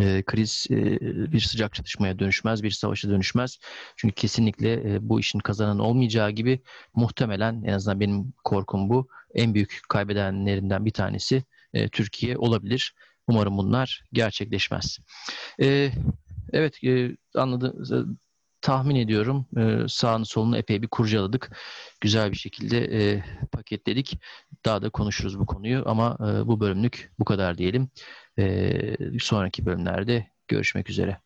A: e, kriz e, bir sıcak çatışmaya dönüşmez, bir savaşa dönüşmez. Çünkü kesinlikle e, bu işin kazanan olmayacağı gibi muhtemelen en azından benim korkum bu. En büyük kaybedenlerinden bir tanesi e, Türkiye olabilir. Umarım bunlar gerçekleşmez. E, evet e, anladım tahmin ediyorum e, sağını solunu epey bir kurcaladık. Güzel bir şekilde e, paketledik. Daha da konuşuruz bu konuyu ama e, bu bölümlük bu kadar diyelim. E, sonraki bölümlerde görüşmek üzere.